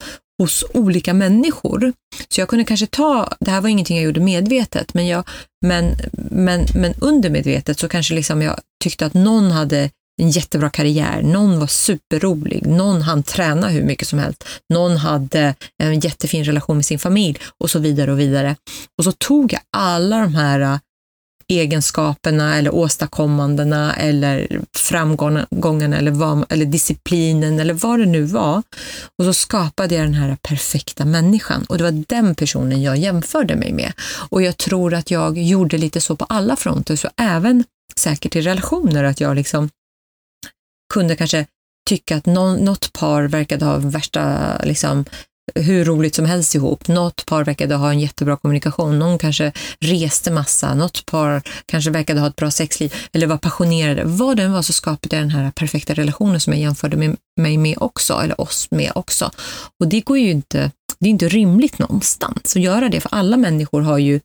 hos olika människor. Så jag kunde kanske ta, det här var ingenting jag gjorde medvetet, men, jag, men, men, men undermedvetet så kanske liksom jag tyckte att någon hade en jättebra karriär, någon var superrolig, någon hann träna hur mycket som helst, någon hade en jättefin relation med sin familj och så vidare och vidare. Och så tog jag alla de här egenskaperna eller åstadkommandena eller framgångarna eller, vad, eller disciplinen eller vad det nu var. Och så skapade jag den här perfekta människan och det var den personen jag jämförde mig med. Och jag tror att jag gjorde lite så på alla fronter, så även säkert i relationer, att jag liksom kunde kanske tycka att någon, något par verkade ha värsta liksom, hur roligt som helst ihop. Något par verkade ha en jättebra kommunikation, någon kanske reste massa, något par kanske verkade ha ett bra sexliv eller var passionerade. Vad den var så skapade jag den här perfekta relationen som jag jämförde med mig med också, eller oss med också. Och det går ju inte, det är inte rimligt någonstans att göra det, för alla människor har ju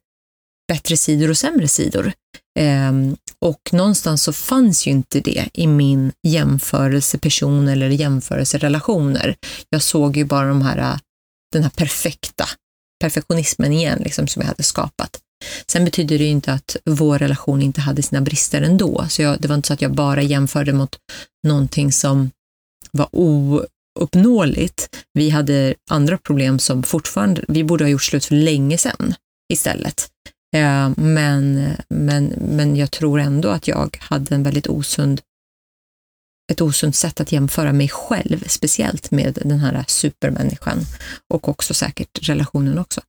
bättre sidor och sämre sidor. Um, och någonstans så fanns ju inte det i min jämförelseperson eller jämförelserelationer. Jag såg ju bara de här den här perfekta perfektionismen igen, liksom, som jag hade skapat. Sen betyder det ju inte att vår relation inte hade sina brister ändå, så jag, det var inte så att jag bara jämförde mot någonting som var ouppnåeligt. Vi hade andra problem som fortfarande, vi borde ha gjort slut för länge sedan istället. Eh, men, men, men jag tror ändå att jag hade en väldigt osund ett osunt sätt att jämföra mig själv, speciellt med den här supermänniskan och också säkert relationen också.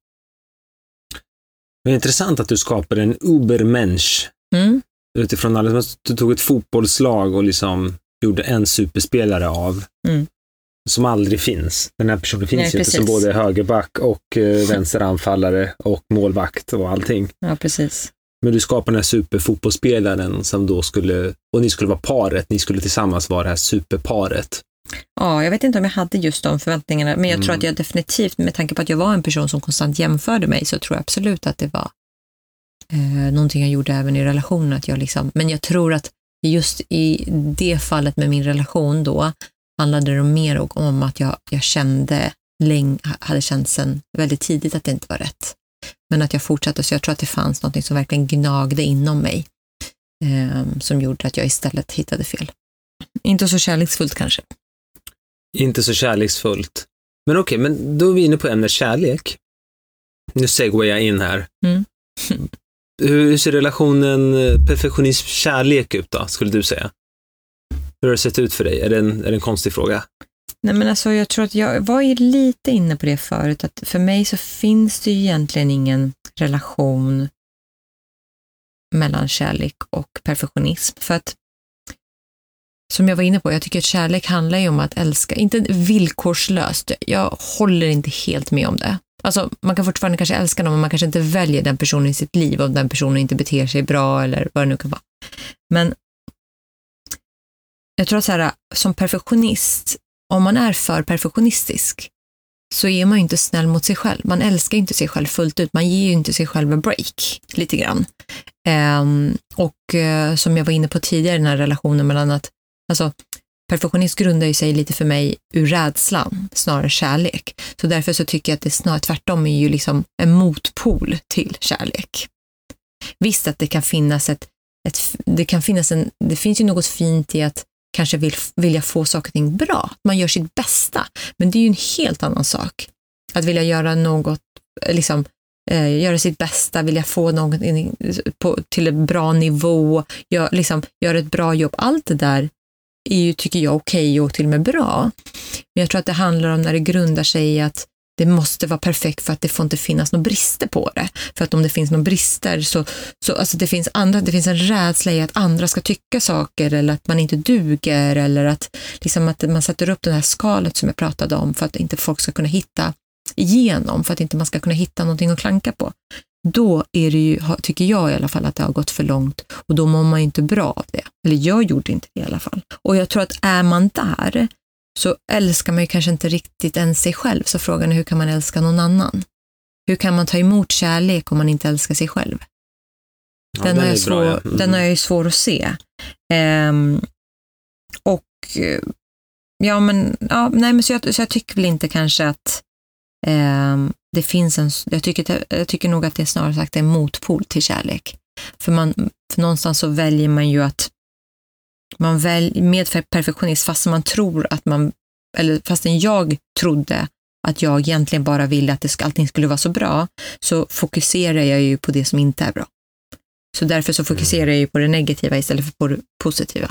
Det är intressant att du skapade en Ubermensch. Mm. Utifrån att du tog ett fotbollslag och liksom gjorde en superspelare av. Mm. Som aldrig finns. Den här personen finns Nej, ju inte som både högerback och eh, vänsteranfallare och målvakt och allting. Ja, precis. Men du skapade den här superfotbollsspelaren som då skulle, och ni skulle vara paret, ni skulle tillsammans vara det här superparet. Ja, jag vet inte om jag hade just de förväntningarna, men jag mm. tror att jag definitivt, med tanke på att jag var en person som konstant jämförde mig, så tror jag absolut att det var eh, någonting jag gjorde även i relationen. Att jag liksom, men jag tror att just i det fallet med min relation då, handlade det mer om att jag, jag kände, länge, hade känt sedan väldigt tidigt att det inte var rätt. Men att jag fortsatte, så jag tror att det fanns något som verkligen gnagde inom mig, eh, som gjorde att jag istället hittade fel. Inte så kärleksfullt kanske. Inte så kärleksfullt. Men okej, okay, men då är vi inne på ämnet kärlek. Nu segwayar jag in här. Mm. Hur ser relationen eh, perfektionism-kärlek ut då, skulle du säga? Hur har det sett ut för dig? Är det en, är det en konstig fråga? Nej, men alltså, jag tror att jag var ju lite inne på det förut, att för mig så finns det ju egentligen ingen relation mellan kärlek och perfektionism. För att, som jag var inne på, jag tycker att kärlek handlar ju om att älska, inte villkorslöst. Jag håller inte helt med om det. Alltså, man kan fortfarande kanske älska någon, men man kanske inte väljer den personen i sitt liv om den personen inte beter sig bra eller vad det nu kan vara. Men jag tror att så här, som perfektionist om man är för perfektionistisk så är man ju inte snäll mot sig själv. Man älskar inte sig själv fullt ut. Man ger ju inte sig själv en break, lite grann. Um, och uh, som jag var inne på tidigare den här relationen mellan att, alltså perfektionism grundar ju sig lite för mig ur rädslan snarare än kärlek. Så därför så tycker jag att det snarare tvärtom är ju liksom en motpol till kärlek. Visst att det kan finnas ett, ett det kan finnas en, det finns ju något fint i att kanske vill vilja få saker och ting bra. Man gör sitt bästa. Men det är ju en helt annan sak. Att vilja göra något, eh, liksom, eh, göra sitt bästa, vilja få något på, till en bra nivå, gör, liksom, göra ett bra jobb. Allt det där är ju, tycker jag, okej okay och till och med bra. Men jag tror att det handlar om när det grundar sig i att det måste vara perfekt för att det får inte finnas några brister på det. För att om det finns några brister så, så alltså det finns andra, det finns en rädsla i att andra ska tycka saker eller att man inte duger eller att, liksom att man sätter upp det här skalet som jag pratade om för att inte folk ska kunna hitta igenom, för att inte man ska kunna hitta någonting att klanka på. då är det ju, tycker jag i alla fall att det har gått för långt och då mår man ju inte bra av det. Eller jag gjorde inte det i alla fall. Och jag tror att är man där så älskar man ju kanske inte riktigt ens sig själv. Så frågan är hur kan man älska någon annan? Hur kan man ta emot kärlek om man inte älskar sig själv? Ja, den, den har är jag bra, svår, ja. Mm. den har jag ju svår att se. Ehm, och ja, men, ja, nej, men så, jag, så jag tycker väl inte kanske att ehm, det finns en, jag tycker, jag tycker nog att det snarare sagt är en motpol till kärlek. För, man, för någonstans så väljer man ju att man väljer med perfektionist fast man tror att man, eller fastän jag trodde att jag egentligen bara ville att det ska, allting skulle vara så bra, så fokuserar jag ju på det som inte är bra. Så därför så fokuserar jag ju på det negativa istället för på det positiva.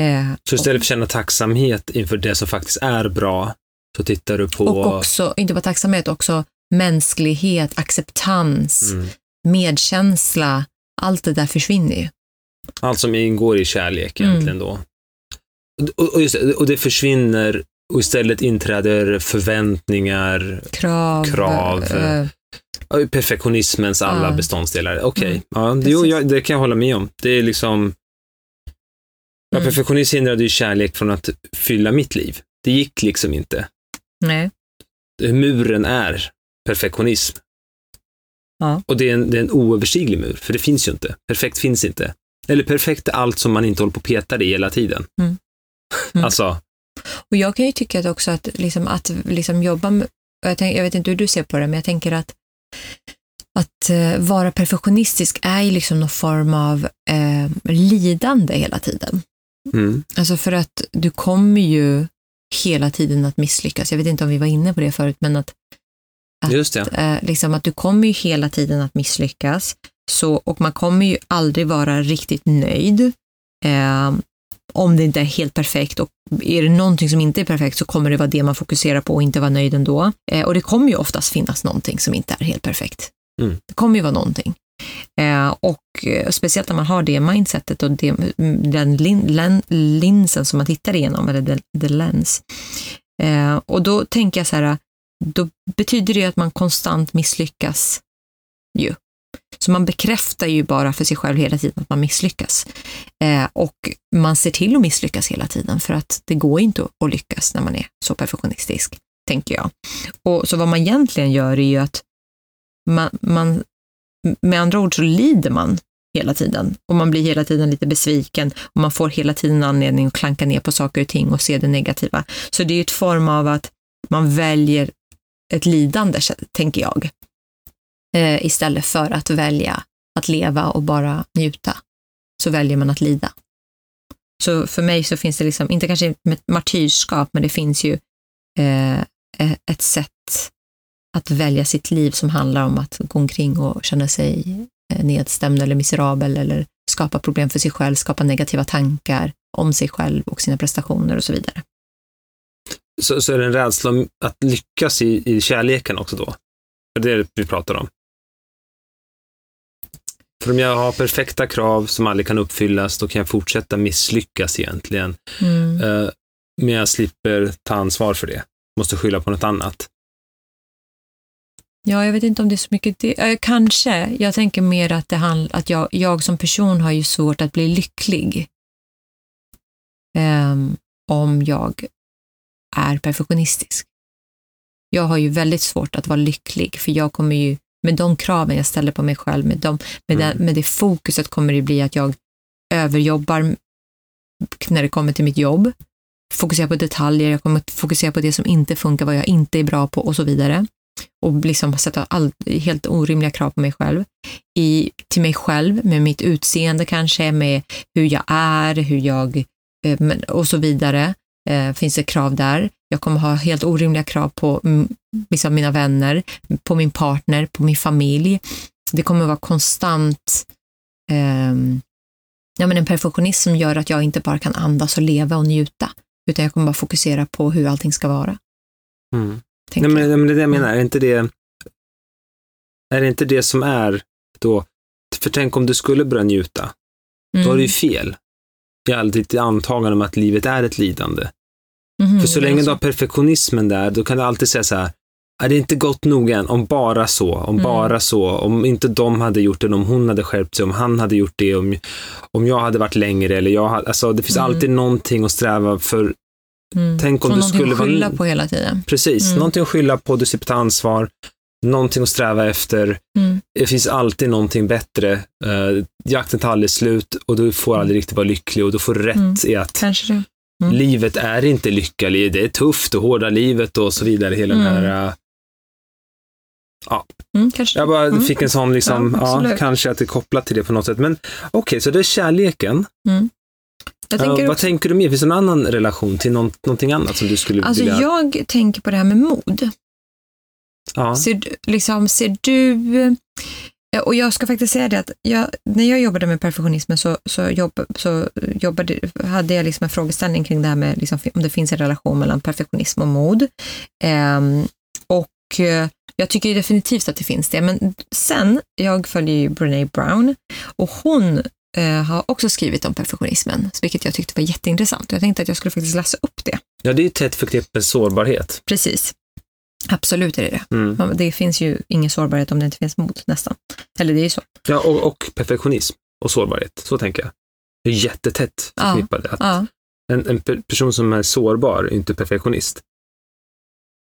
Eh, Så istället för att känna tacksamhet inför det som faktiskt är bra, så tittar du på... och också, inte bara tacksamhet, också mänsklighet, acceptans, Mm. medkänsla, allt det där försvinner ju. Allt som ingår i kärlek Mm. egentligen då. Och, och, just, det, och det försvinner och istället inträder förväntningar, Krav. Krav. ja, perfektionismens alla Ja. beståndsdelar. Okej, Mm, ja, det, jag, det kan jag hålla med om. Det är liksom... Ja, Mm. perfektionism hindrade ju kärlek från att fylla mitt liv. Det gick liksom inte. nej. Muren är perfektionism. Ja. Och det är, en, det är en oöverstiglig mur, för det finns ju inte. Perfekt finns inte. Eller perfekt är allt som man inte håller på och petar i hela tiden. Mm. Mm. Alltså, Och jag kan ju tycka att också att, liksom, att liksom jobba med, jag, tänk, jag vet inte hur du ser på det, men jag tänker att att eh, vara perfektionistisk är ju liksom någon form av eh, lidande hela tiden. mm, Alltså för att du kommer ju hela tiden att misslyckas. Jag vet inte om vi var inne på det förut, men att, Att- eh, liksom att du kommer ju hela tiden att misslyckas. Så, och man kommer ju aldrig vara riktigt nöjd. Eh, om det inte är helt perfekt och är det någonting som inte är perfekt så kommer det vara det man fokuserar på och inte vara nöjd ändå. Eh, och det kommer ju oftast finnas någonting som inte är helt perfekt. Mm. Det kommer ju vara någonting. Eh, och eh, speciellt när man har det mindsetet och det, den lin, lin, linsen som man tittar igenom, eller the, the lens. Eh, och då tänker jag så här, då betyder det ju att man konstant misslyckas ju. Så man bekräftar ju bara för sig själv hela tiden att man misslyckas. Eh, och man ser till att misslyckas hela tiden för att det går inte att lyckas när man är så perfektionistisk, tänker jag. Och Så vad man egentligen gör är ju att man, man med andra ord så lider man hela tiden och man blir hela tiden lite besviken och man får hela tiden anledning att klanka ner på saker och ting och se det negativa. Så det är ju ett form av att man väljer ett lidande, tänker jag, eh, istället för att välja att leva och bara njuta. Så väljer man att lida. Så för mig så finns det liksom, inte kanske martyrskap, men det finns ju eh, eh, ett sätt att välja sitt liv som handlar om att gå omkring och känna sig eh, nedstämd eller miserabel eller skapa problem för sig själv, skapa negativa tankar om sig själv och sina prestationer och så vidare. Så, så är det en rädsla att lyckas i, i kärleken också då? Det är det vi pratar om. För om jag har perfekta krav som aldrig kan uppfyllas, då kan jag fortsätta misslyckas egentligen. Mm. Eh, men jag slipper ta ansvar för det. Måste skylla på något annat. Ja, jag vet inte om det är så mycket det. Eh, kanske. Jag tänker mer att, det handl- att jag, jag som person har ju svårt att bli lycklig. Ehm, om jag är perfektionistisk. Jag har ju väldigt svårt att vara lycklig, för jag kommer ju, med de kraven jag ställer på mig själv, med, de, med, Mm. den, med det fokuset kommer det bli att jag överjobbar när det kommer till mitt jobb, fokuserar på detaljer, jag kommer fokusera på det som inte funkar, vad jag inte är bra på och så vidare. Och liksom sätta all, helt orimliga krav på mig själv. I, till mig själv, med mitt utseende kanske, med hur jag är, hur jag eh, och så vidare. Eh, finns det krav där. Jag kommer ha helt orimliga krav på mm, vissa av mina vänner, på min partner, på min familj. Det kommer vara konstant ehm, ja, men en perfektionism som gör att jag inte bara kan andas och leva och njuta, utan jag kommer bara fokusera på hur allting ska vara. Mm. Nej, men, men det är det jag menar. Är inte det, är det inte det som är då, för tänk om du skulle börja njuta, då har du ju fel. I allt ditt antagande om att livet är ett lidande. Mhm, För så är länge du har perfektionismen där, då kan du alltid säga så här, "Ah, det är inte gått nog än, om bara så, om Mm. bara så, om inte de hade gjort det, om hon hade skärpt sig, om han hade gjort det, om, om jag hade varit längre eller jag hade, alltså det finns Mm. alltid någonting att sträva för, Mm. Tänk om Så du någonting skulle att vara- skylla på hela tiden. precis, Mm. någonting att skylla på, du slipper ta ansvar, någonting att sträva efter, Mm. det finns alltid någonting bättre, uh, jakten tar aldrig slut och du får aldrig riktigt vara lycklig och då får du rätt Mm. i att Kanske det. Mm. livet är inte lycka, det är tufft och hårda livet och så vidare, hela den Mm. här uh, Mm, kanske Jag bara Mm. fick en sån, liksom, Ja, ja, kanske att det är kopplat till det på något sätt. Men okej, så det är kärleken. Jag Ja, tänker vad också, tänker du mer? Finns det någon annan relation till någon, någonting annat som du skulle alltså vilja... jag tänker på det här med mod. ja. Ser, liksom, ser du... Och jag ska faktiskt säga det att jag, när jag jobbade med perfektionismen så, så, jobb, så jobbade, hade jag liksom en frågeställning kring det här med liksom, om det finns en relation mellan perfektionism och mod. Ehm, och eh, jag tycker definitivt att det finns det. Men sen, jag följer ju Brené Brown och hon eh, har också skrivit om perfektionismen, vilket jag tyckte var jätteintressant. Och Jag tänkte att jag skulle faktiskt läsa upp det. ja, det är ju tätt förknippat med sårbarhet. Precis. Absolut är det det. Mm. Ja, Det finns ju ingen sårbarhet om det inte finns mod, nästan. Eller det är ju så. Ja, och, och perfektionism och sårbarhet. Så tänker jag. Det är jättetätt Ja. förknippade. Att Ja, en, en per- person som är sårbar är inte perfektionist.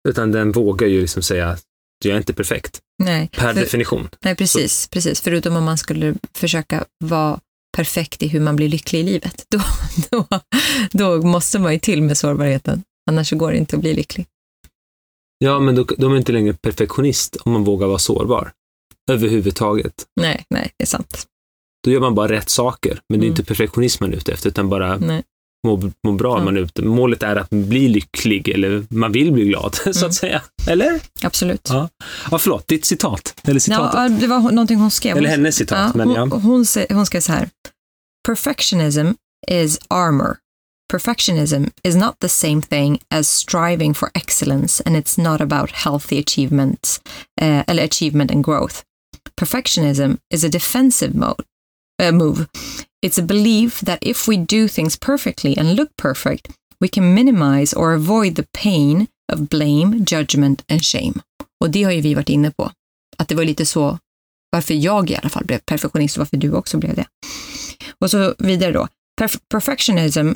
Utan den vågar ju liksom säga, jag är inte perfekt. nej. Per För- definition. Nej, precis, precis. Förutom om man skulle försöka vara perfekt i hur man blir lycklig i livet. Då, då, då måste man ju till med sårbarheten. Annars går det inte att bli lycklig. Ja, men då, då är man inte längre perfektionist om man vågar vara sårbar. Överhuvudtaget. Nej, nej, det är sant. Då gör man bara rätt saker, men det är Mm. inte perfektionism man är ute efter, utan bara Nej. må, må bra. Ja. Man är ute. Målet är att bli lycklig, eller man vill bli glad, så Mm. att säga. Eller? Absolut. Ja. ja, förlåt, ditt citat. Eller citatet. Ja, det var någonting hon skrev. eller hennes citat. men hon, ja. hon, sä- hon skrev så här. Perfectionism is armor. Perfectionism is not the same thing as striving for excellence and it's not about healthy achievements, uh, achievement and growth. Perfectionism is a defensive mode, uh, move. It's a belief that if we do things perfectly and look perfect, we can minimize or avoid the pain of blame, judgment and shame. Och det har ju vi varit inne på. Att det var lite så varför jag i alla fall blev perfektionist och varför du också blev det. Och så vidare då. Perf- perfectionism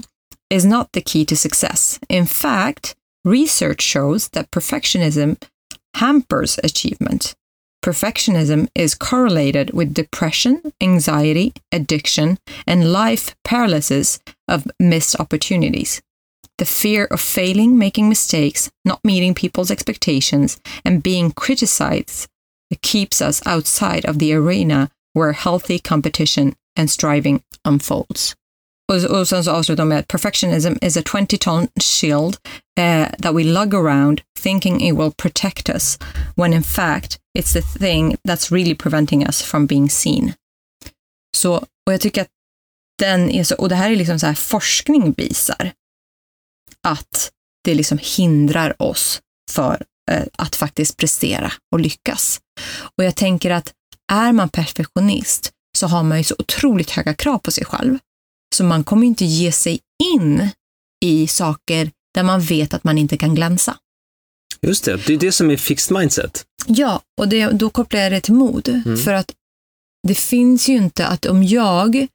is not the key to success. In fact, research shows that perfectionism hampers achievement. Perfectionism is correlated with depression, anxiety, addiction, and life paralysis of missed opportunities. The fear of failing, making mistakes, not meeting people's expectations, and being criticized keeps us outside of the arena where healthy competition and striving unfolds. Och, och sen så avslutar de med att perfectionism is a 20-ton shield uh, that we lug around thinking it will protect us, when in fact it's the thing that's really preventing us from being seen. Så, och jag tycker att den är så, och det här är liksom så här forskning visar att det liksom hindrar oss för eh, att faktiskt prestera och lyckas. Och jag tänker att är man perfektionist så har man ju så otroligt höga krav på sig själv. Så man kommer inte ge sig in i saker där man vet att man inte kan glänsa. Just det, det är det som är fixed mindset. Ja, och det, då kopplar jag det till mod. För att det finns ju inte att om jag...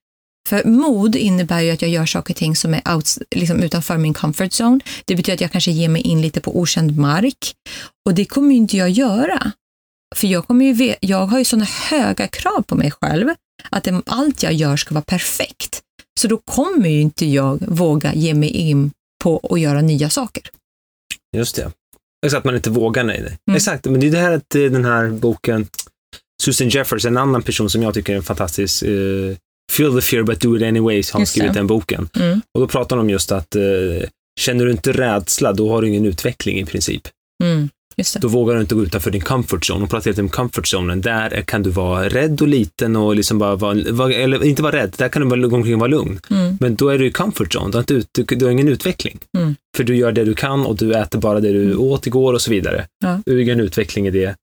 För mod innebär ju att jag gör saker och ting som är outs, liksom utanför min comfort zone. Det betyder att jag kanske ger mig in lite på okänd mark. Och det kommer ju inte jag göra. För jag, kommer ju, jag har ju sådana höga krav på mig själv att allt jag gör ska vara perfekt. Så då kommer ju inte jag våga ge mig in på att göra nya saker. Just det. Exakt, att man inte vågar, nej. nej. Mm. Exakt, men det är det här att eh, den här boken, Susan Jeffers, en annan person som jag tycker är en fantastisk, uh, Feel the fear but do it anyways, har skrivit den boken. Mm. Och då pratar de om just att eh, känner du inte rädsla, då har du ingen utveckling i princip. Mm. Då vågar du inte gå utanför din comfort zone. Hon pratar om comfort zonen. Där kan du vara rädd och liten och liksom bara vara, eller inte vara rädd, där kan du gå omkring och vara lugn. Mm. Men då är du i comfort zone, du har, inte ut, du, du har ingen utveckling. Mm. För du gör det du kan och du äter bara det du Mm. åt igår och så vidare. Ja. Du har ingen utveckling i det.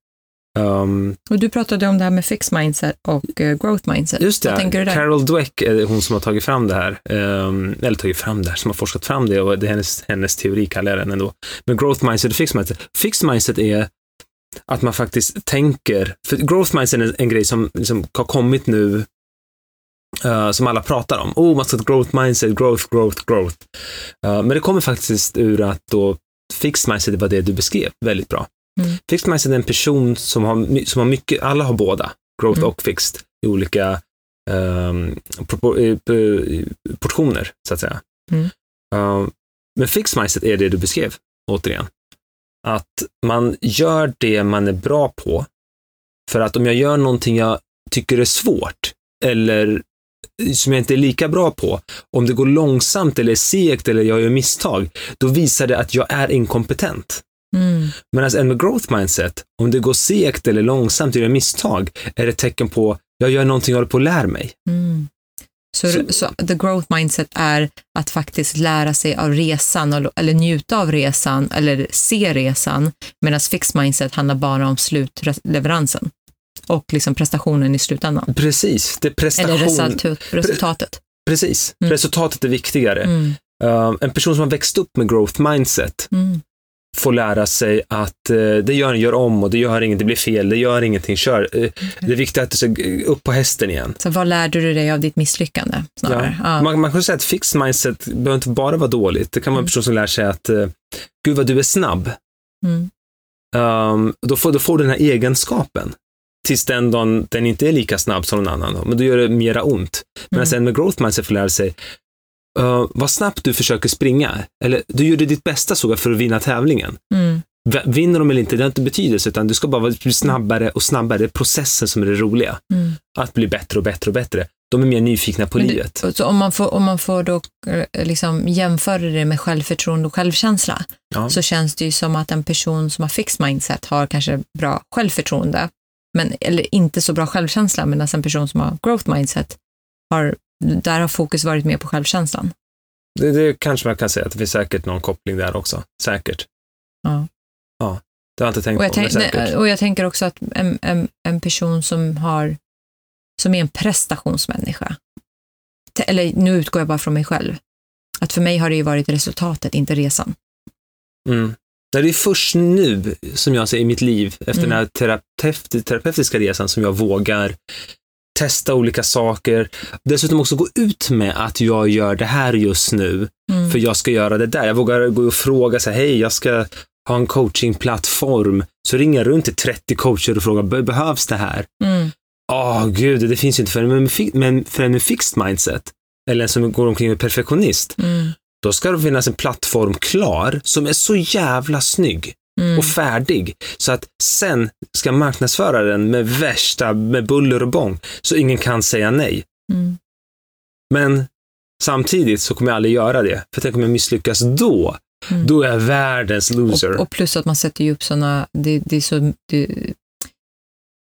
Um, Och du pratade om det här med fixed mindset och eh, growth mindset. just det, tänker du där? Carol Dweck är hon som har tagit fram det här. Um, eller tagit fram det här, som har forskat fram det och det är hennes, hennes teori kallar jag den ändå. Men growth mindset och fixed mindset. Fixed mindset är att man faktiskt tänker, för growth mindset är en, grej som liksom har kommit nu, uh, som alla pratar om. Oh, man ska ha growth mindset, growth, growth, growth. Uh, men det kommer faktiskt ur att då fixed mindset var det du beskrev väldigt bra. Mm. Fixed mindset är en person som har, som har mycket, alla har båda, growth Mm. och fixed, i olika um, portioner, så att säga. Mm. Um, men fixed mindset är det du beskrev, återigen. Att man gör det man är bra på. För att om jag gör någonting jag tycker är svårt, eller som jag inte är lika bra på, om det går långsamt eller segt eller jag gör misstag, då visar det att jag är inkompetent. Mm. Medan en med growth mindset, om det går segt eller långsamt gör misstag, är det ett tecken på jag gör någonting jag håller på att lära mig. Mm. Så, Så- så the growth mindset är att faktiskt lära sig av resan eller, eller njuta av resan eller se resan medan fixed mindset handlar bara om slutleveransen och liksom prestationen i slutändan. Precis, det är prestation. Eller resultat, resultatet. Precis, Mm. resultatet är viktigare. Mm. Uh, en person som har växt upp med growth mindset Mm. Får lära sig att eh, det gör, gör om och det gör inget, det blir fel, det gör ingenting, kör. Eh, det är viktigt att du ska upp på hästen igen. Så vad lärde du dig av ditt misslyckande? Snarare? Ja. Man, man kan säga att fixed mindset behöver inte bara vara dåligt. Det kan vara en Mm. person som lär sig att, eh, gud vad du är snabb. Mm. Um, då, får, då får du den här egenskapen. Tills den dagen den inte är lika snabb som någon annan. Men då gör det mera ont. Men Mm. sen med growth mindset får lära sig, uh, vad snabbt du försöker springa. Eller du gjorde ditt bästa så för att vinna tävlingen. Mm. Vinner de eller inte, det har inte betydelse, utan du ska bara bli snabbare och snabbare. Det är processen som är det roliga. Mm. Att bli bättre och bättre och bättre. De är mer nyfikna på det- livet. Så om man får, om man får då eh, liksom jämföra det med självförtroende och självkänsla Ja. så känns det ju som att en person som har fixed mindset har kanske bra självförtroende, men, eller inte så bra självkänsla, medan en person som har growth mindset har, där har fokus varit mer på självkänslan. Det, det kanske man kan säga att det finns säkert någon koppling där också. Säkert. Ja. Ja, det har jag inte tänkt Och jag, på, men tänk, säkert. nej, och jag tänker också att en, en, en person som har som är en prestationsmänniska, eller nu utgår jag bara från mig själv, att för mig har det ju varit resultatet, inte resan. Mm. Nej, det är först nu, som jag ser i mitt liv, efter Mm. den här terapeut, terapeutiska resan, som jag vågar testa olika saker. Dessutom också gå ut med att jag gör det här just nu, Mm. för jag ska göra det där. Jag vågar gå och fråga så här, hej, jag ska ha en coachingplattform. Så ringer jag runt till 30 coacher och frågar, "Be- behövs det här? Mm. Åh, gud, det finns ju inte för en men för en med fixed mindset, eller en som går omkring med perfektionist. Mm. Då ska det finnas en plattform klar som är så jävla snygg Mm. och färdig. Så att sen ska marknadsföra den med värsta, med buller och bång, så ingen kan säga nej. Mm. Men samtidigt så kommer jag aldrig göra det. För tänk om jag misslyckas då, Mm. då är jag världens loser. Och, och plus att man sätter ju upp sådana, det, det är så, det,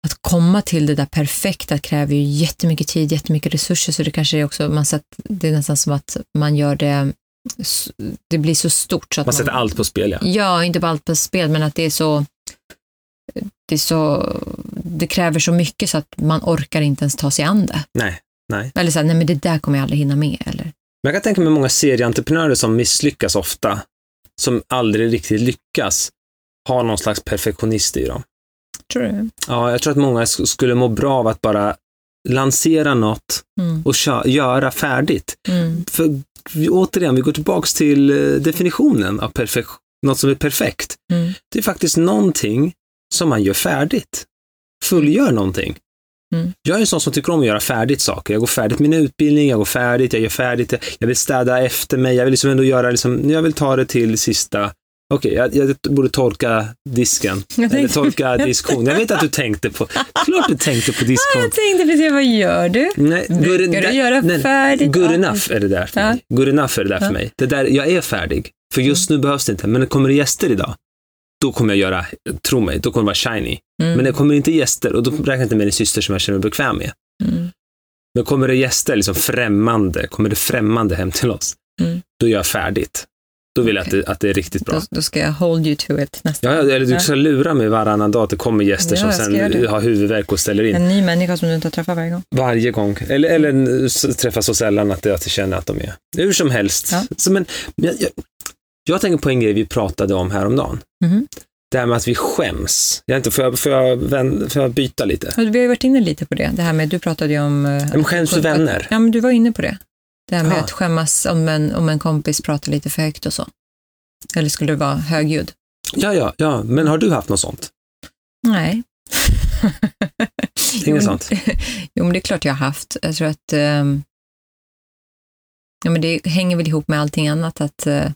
att komma till det där perfekta kräver ju jättemycket tid, jättemycket resurser, så det kanske är också, man sätter, det är nästan som att man gör det, det blir så stort så att Man sätter allt på spel, ja. Ja, inte bara allt på spel, men att det är så, det är så, det kräver så mycket så att man orkar inte ens ta sig an det. Nej, nej. Eller så här, nej men det där kommer jag aldrig hinna med, eller? Men jag kan tänka mig många serieentreprenörer som misslyckas ofta, som aldrig riktigt lyckas, har någon slags perfektionist i dem. Tror du? Ja, jag tror att många sk- skulle må bra av att bara lansera något Mm. och kö- göra färdigt. Mm. För vi- återigen, vi går tillbaks till eh, definitionen av perfek- något som är perfekt. Mm. Det är faktiskt någonting som man gör färdigt. Fullgör någonting. Mm. Jag är en sån som tycker om att göra färdigt saker. Jag går färdigt min utbildning, jag går färdigt, jag gör färdigt, jag vill städa efter mig, jag vill liksom ändå göra, liksom, jag vill ta det till sista Okej, jag, jag borde torka disken. Jag Eller torka diskon. Jag vet att du tänkte på... Klart du tänkte på diskon. Jag tänkte precis, vad gör du? Nej, Brukar good- du göra nej, färdigt? Good Ja. enough är det där för Ja. mig. Good enough är det där Ja. för mig. Det där, jag är färdig. För just nu behövs det inte. Men kommer det gäster idag, då kommer jag göra, tro mig, då kommer det vara shiny. Mm. Men det kommer inte gäster, och då räknar jag inte med din syster som jag känner mig bekväm med. Mm. Men kommer det gäster, liksom främmande, kommer det främmande hem till oss, Mm. då gör jag färdigt. Då vill jag att det, att det är riktigt bra. Då, då ska jag hold you to it nästa Ja, eller du ska lura mig varannan dag att det kommer gäster Ja, som sen har huvudvärk och ställer in. En ny människa som du inte har träffat varje gång. Varje gång. Eller, eller träffas så sällan att jag känner att de är. Hur som helst. Ja. Så, men, jag, jag, jag tänker på en grej vi pratade om häromdagen. Mhm. det här med att vi skäms. Jag inte, får, jag, får, jag, vän, får jag byta lite? Vi har ju varit inne lite på det. Det här med, du pratade ju om... eh, Men skäms för vänner. Ja, men du var inne på det. Det här med Ja. att skämmas om en, om en kompis pratar lite för högt och så. Eller skulle det vara högljudd? Ja, ja, ja, men har du haft något sånt? Nej. Inget sånt? Jo, men det är klart jag har haft. Jag tror att ehm, ja, men det hänger väl ihop med allting annat. Att eh,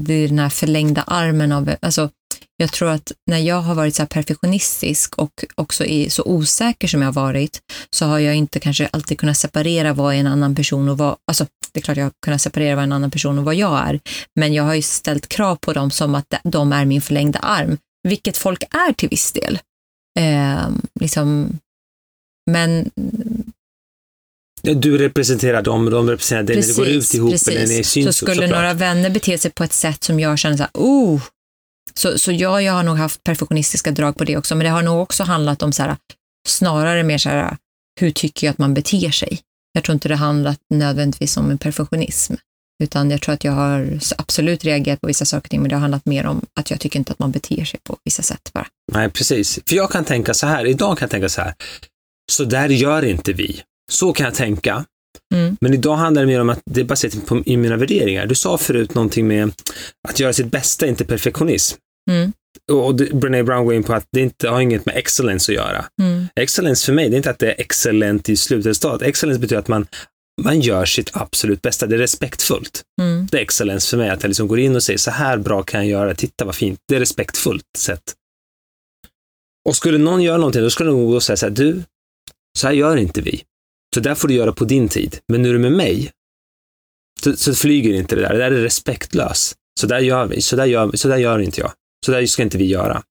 det är den här förlängda armen av... Alltså, jag tror att när jag har varit så här perfektionistisk och också är så osäker som jag har varit, så har jag inte kanske alltid kunnat separera vad en annan person och vad... Alltså, det är klart jag har kunnat separera vad en annan person och vad jag är, men jag har ju ställt krav på dem som att de är min förlängda arm, vilket folk är till viss del. Eh, liksom, men Du representerar dem, de representerar dig när det går ut ihop eller när ni syns. Så skulle såklart. några vänner bete sig på ett sätt som jag känner så här, oh. Så, så jag, jag har nog haft perfektionistiska drag på det också, men det har nog också handlat om så här, snarare mer så här, hur tycker jag att man beter sig? Jag tror inte det handlat nödvändigtvis om en perfektionism, utan jag tror att jag har absolut reagerat på vissa saker, men det har handlat mer om att jag tycker inte att man beter sig på vissa sätt bara. Nej, precis. För jag kan tänka så här, idag kan jag tänka så här, så där gör inte vi. Så kan jag tänka. Mm. Men idag handlar det mer om att det är baserat på i mina värderingar. Du sa förut någonting med att göra sitt bästa, inte perfektionism. Mm. Och Brené Brown går in på att det inte har inget med excellence att göra. Mm. Excellence för mig, det är inte att det är excellent i slutresultat. Excellence betyder att man, man gör sitt absolut bästa. Det är respektfullt. Mm. Det är excellence för mig, att jag liksom går in och säger så här bra kan jag göra, titta vad fint. Det är respektfullt sätt. Och skulle någon göra någonting, då skulle de gå och säga så här, du, så här gör inte vi. Så där får du göra på din tid. Men nu är du med mig, så, så flyger inte det där. Det där är respektlöst. Så där gör vi, så där gör, så där gör inte jag. Så där ska inte vi göra.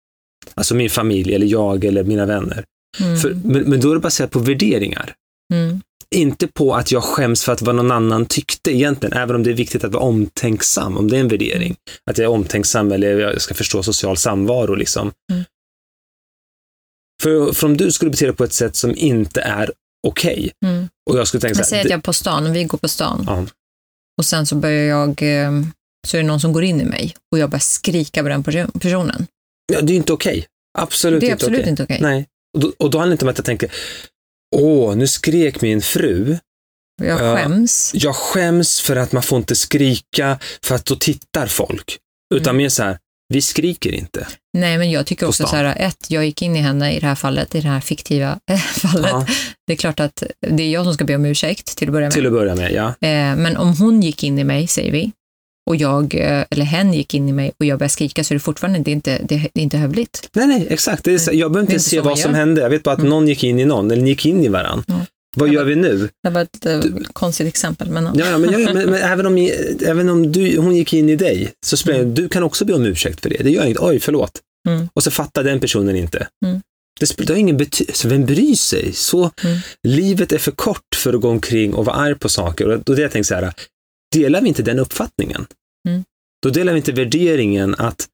Alltså min familj, eller jag, eller mina vänner. Mm. För, men, men då är det baserat på värderingar. Mm. Inte på att jag skäms för att vad någon annan tyckte egentligen, även om det är viktigt att vara omtänksam, om det är en värdering. Att jag är omtänksam eller jag ska förstå social samvaro. Liksom. Mm. För, för om du skulle bete dig på ett sätt som inte är okej, Mm. och jag skulle tänka så här, att jag är på stan, vi går på stan. Ja. Och sen så börjar jag, eh, så är det någon som går in i mig och jag börjar skrika på den perso- personen. ja, det är inte okej. Absolut Det är inte absolut okej. inte okej. Nej. Och då, och då handlar det inte om att jag tänker, åh, nu skrek min fru. Jag Ja. skäms. Jag skäms för att man får inte skrika, för att då tittar folk. Utan Mm. mer så här, vi skriker inte. Nej, men jag tycker också så här, ett, jag gick in i henne i det här fallet, i det här fiktiva fallet. Ja, Det är klart att det är jag som ska be om ursäkt till att börja med. till att börja med, ja. Eh, men om hon gick in i mig, säger vi, och jag, eh, eller hen gick in i mig och jag började skrika så är det fortfarande det är inte, det är inte hövligt. Nej, nej, exakt. Det är, jag behöver Det inte inte se vad som hände. Jag vet bara att Mm. någon gick in i någon, eller ni gick in i varann. Ja. Vad gör vi nu? Det var ett eh, konstigt exempel, men ja. Ja, men, ja, men, men även om, även om du, hon gick in i dig, så spelar Mm. du kan också be om ursäkt för det. Det gör inget. Oj, förlåt. Mm. Och så fattar den personen inte. Mm. Det, det har ingen betydelse. Vem bryr sig? Så, Mm. Livet är för kort för att gå omkring och vara arg på saker. Och då jag så här, delar vi inte den uppfattningen? Mm. Då delar vi inte värderingen att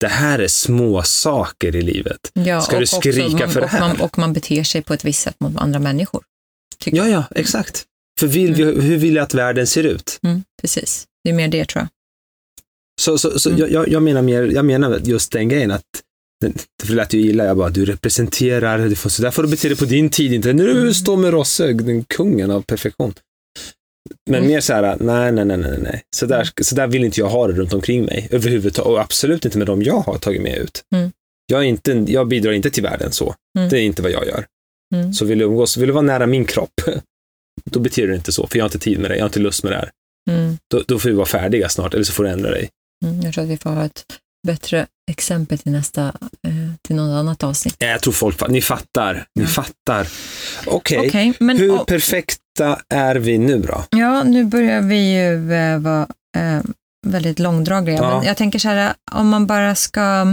det här är små saker i livet. Ja, Ska du också skrika man, för det och man, här? och man beter sig på ett visst sätt mot andra människor. Ja, ja, exakt. För vill vi, hur vill jag att världen ser ut? Mm, precis, det är mer det tror jag. Så, så, så Mm. jag- jag, menar mer, jag menar just den grejen att det lät ju illa, jag bara, du representerar, du får, så där får du bete dig på din tid, inte när du Mm. står med Rosse, den kungen av perfektion. Men Mm. mer så här, nej, nej, nej, nej, nej. Så där, så där vill inte jag ha det runt omkring mig överhuvudtaget, och absolut inte med dem jag har tagit med ut. Mm. Jag, inte, jag bidrar inte till världen så. Mm. Det är inte vad jag gör. Mm. Så vill du umgås, vill du vara nära min kropp, då beter du dig inte så, för jag har inte tid med det, jag har inte lust med det här. Mm, Då, då får vi vara färdiga snart, eller så får du ändra dig. mm, jag tror att vi får ha ett bättre exempel till nästa, eh, till något annat avsnitt. Ja, Jag tror folk, ni fattar, ni Ja. fattar. Okej, Okej, men hur och- perfekta är vi nu då? ja, nu börjar vi ju eh, vara eh, väldigt långdragliga. Ja. Men jag tänker så här, om man bara ska...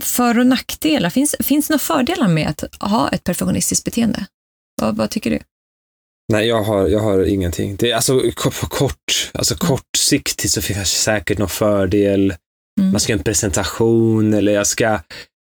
För och nackdelar, finns, finns det några fördelar med att ha ett perfektionistiskt beteende? Vad, vad tycker du? Nej, jag har, jag har ingenting. Det är alltså på kort, alltså kortsiktigt så finns det säkert någon fördel. Mm. Man ska göra en presentation eller jag ska,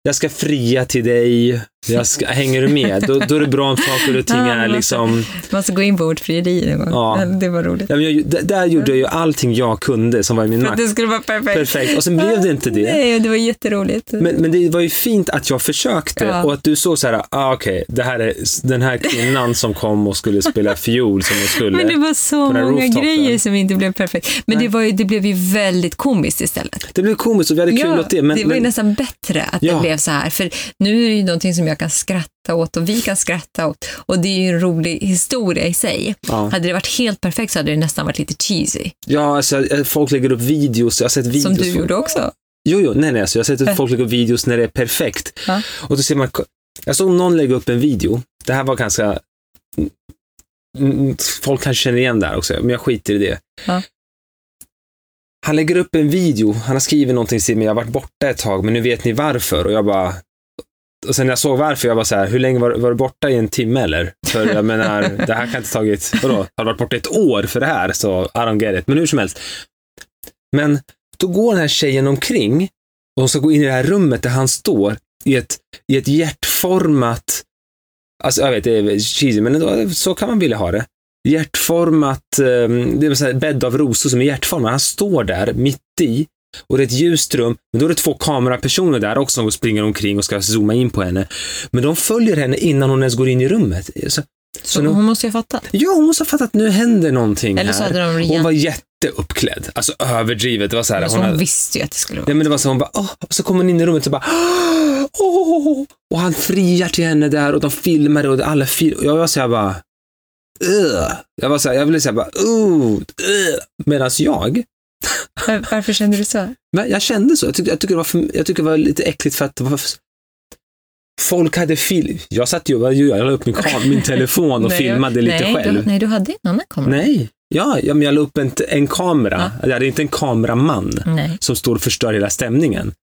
jag ska fria till dig. Jag ska, hänger du med? Då, då är det bra om saker och ting Ja, är men liksom... Man ska gå in på ordfrieri någon gång. Ja. Det var roligt. Ja, jag, där- gjorde jag ju allting jag kunde som var i min makt. det skulle vara perfekt. Perfekt. Och sen blev det inte det. Nej, det var jätteroligt. Men, men det var ju fint att jag försökte Ja. och att du såg så här, ah, okej, det här är den här kvinnan som kom och skulle spela fiol som hon skulle. Men det var så många grejer som inte blev perfekt. Men Nej. det, var ju, det blev ju väldigt komiskt istället. Det blev komiskt och vi hade kul åt det. Men, det var ju men, nästan bättre att Ja. det blev så här. För nu är det ju någonting som jag kan skratta åt och vi kan skratta åt. Och det är ju en rolig historia i sig. ja. Hade det varit helt perfekt så hade det nästan varit lite cheesy. ja, alltså, folk lägger upp videos, jag har sett videos. Som du gjorde också. Jo, jo, nej, nej, alltså, jag har sett att folk lägger upp videos när det är perfekt. Ja. Och då ser man, jag såg någon lägga upp en video, det här var ganska, mm, folk kanske känner igen det här också, men jag skiter i det. Ja. Han lägger upp en video, han har skrivit någonting till mig, jag har varit borta ett tag, men nu vet ni varför. Och jag bara, och sen när jag såg varför, jag bara så här, hur länge var, var du borta i en timme eller? För jag menar, det här kan inte tagit, vadå, har du varit borta ett år för det här? Så I don't get it. Men hur som helst. Men då går den här tjejen omkring och hon ska gå in i det här rummet där han står i ett, i ett hjärtformat, alltså jag vet, det är cheesy, men ändå, så kan man vilja ha det. Hjärtformat, eh, det är här bädd av rosor som är hjärtformat. Han står där mitt i och det är ett ljust rum, men då är det två kamerapersoner där också som springer omkring och ska zooma in på henne. Men de följer henne innan hon ens går in i rummet. Så, Så nu- hon måste ju ha fattat. ja, hon måste ha fattat att nu händer någonting Eller så här. hade de Hon redan... var jätteuppklädd, alltså överdrivet. Det var så här, Så hon hon hade, visste ju att det skulle vara. Ja, men det var så hon bara, åh, och så kommer hon in i rummet och bara, åh, och han friar till henne där och de filmar och alla fil och jag var så här bara, Ugh. Jag var så här, jag ville säga bara, uh, medan jag, Varför kände du så? men jag kände så, jag tyckte, jag tyckte, det, var för, jag tyckte det var lite äckligt för att det var för, folk hade film, jag satt ju, jag, la upp min, min telefon och Nej, filmade lite nej, själv. Du, nej, du hade en annan kamera. Nej, ja, ja, men jag la upp en, en kamera, jag hade inte en kameraman. Nej. som står och förstör hela stämningen.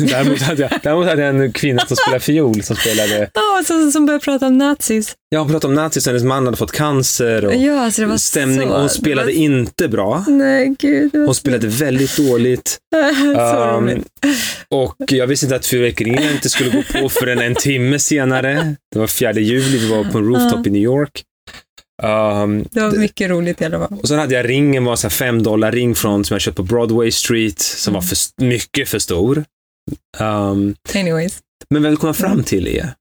Däremot hade jag, däremot hade jag en kvinna som spelade fiol som spelade, Ja, som, som började prata om nazis. jag har pratat om nazis och hennes man hade fått cancer och Ja, alltså det var stämning. så... och hon spelade var, inte bra. Nej, gud. Var Hon spelade väldigt dåligt. så Um, och jag visste inte att fyrverkerierna inte skulle gå på förrän en timme senare. Det var 4 juli, vi var på en rooftop i New York. Um, Det var mycket roligt i alla fall. och sen hade jag ringen, var här fem dollar ring från som jag köpt på Broadway Street, som var för, mycket för stor. Um, Anyways. Men vad jag vill komma fram till är,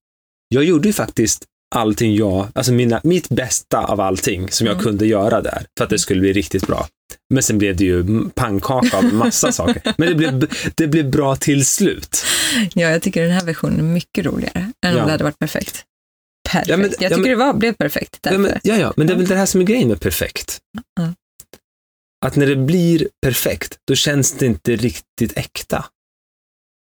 jag gjorde ju faktiskt allting jag, alltså mina, mitt bästa av allting som jag Mm. kunde göra där, för att det skulle bli riktigt bra. Men sen blev det ju pannkaka av massa saker. Men det blev, det blev bra till slut. Ja, jag tycker den här versionen är mycket roligare än om Ja. det hade varit perfekt. Perfekt. Ja, men- jag ja, tycker men- det var, blev perfekt Ja, därför. men, ja, ja, men det är väl det här som är grejen med perfekt. Ja. Att när det blir perfekt, då känns det inte riktigt äkta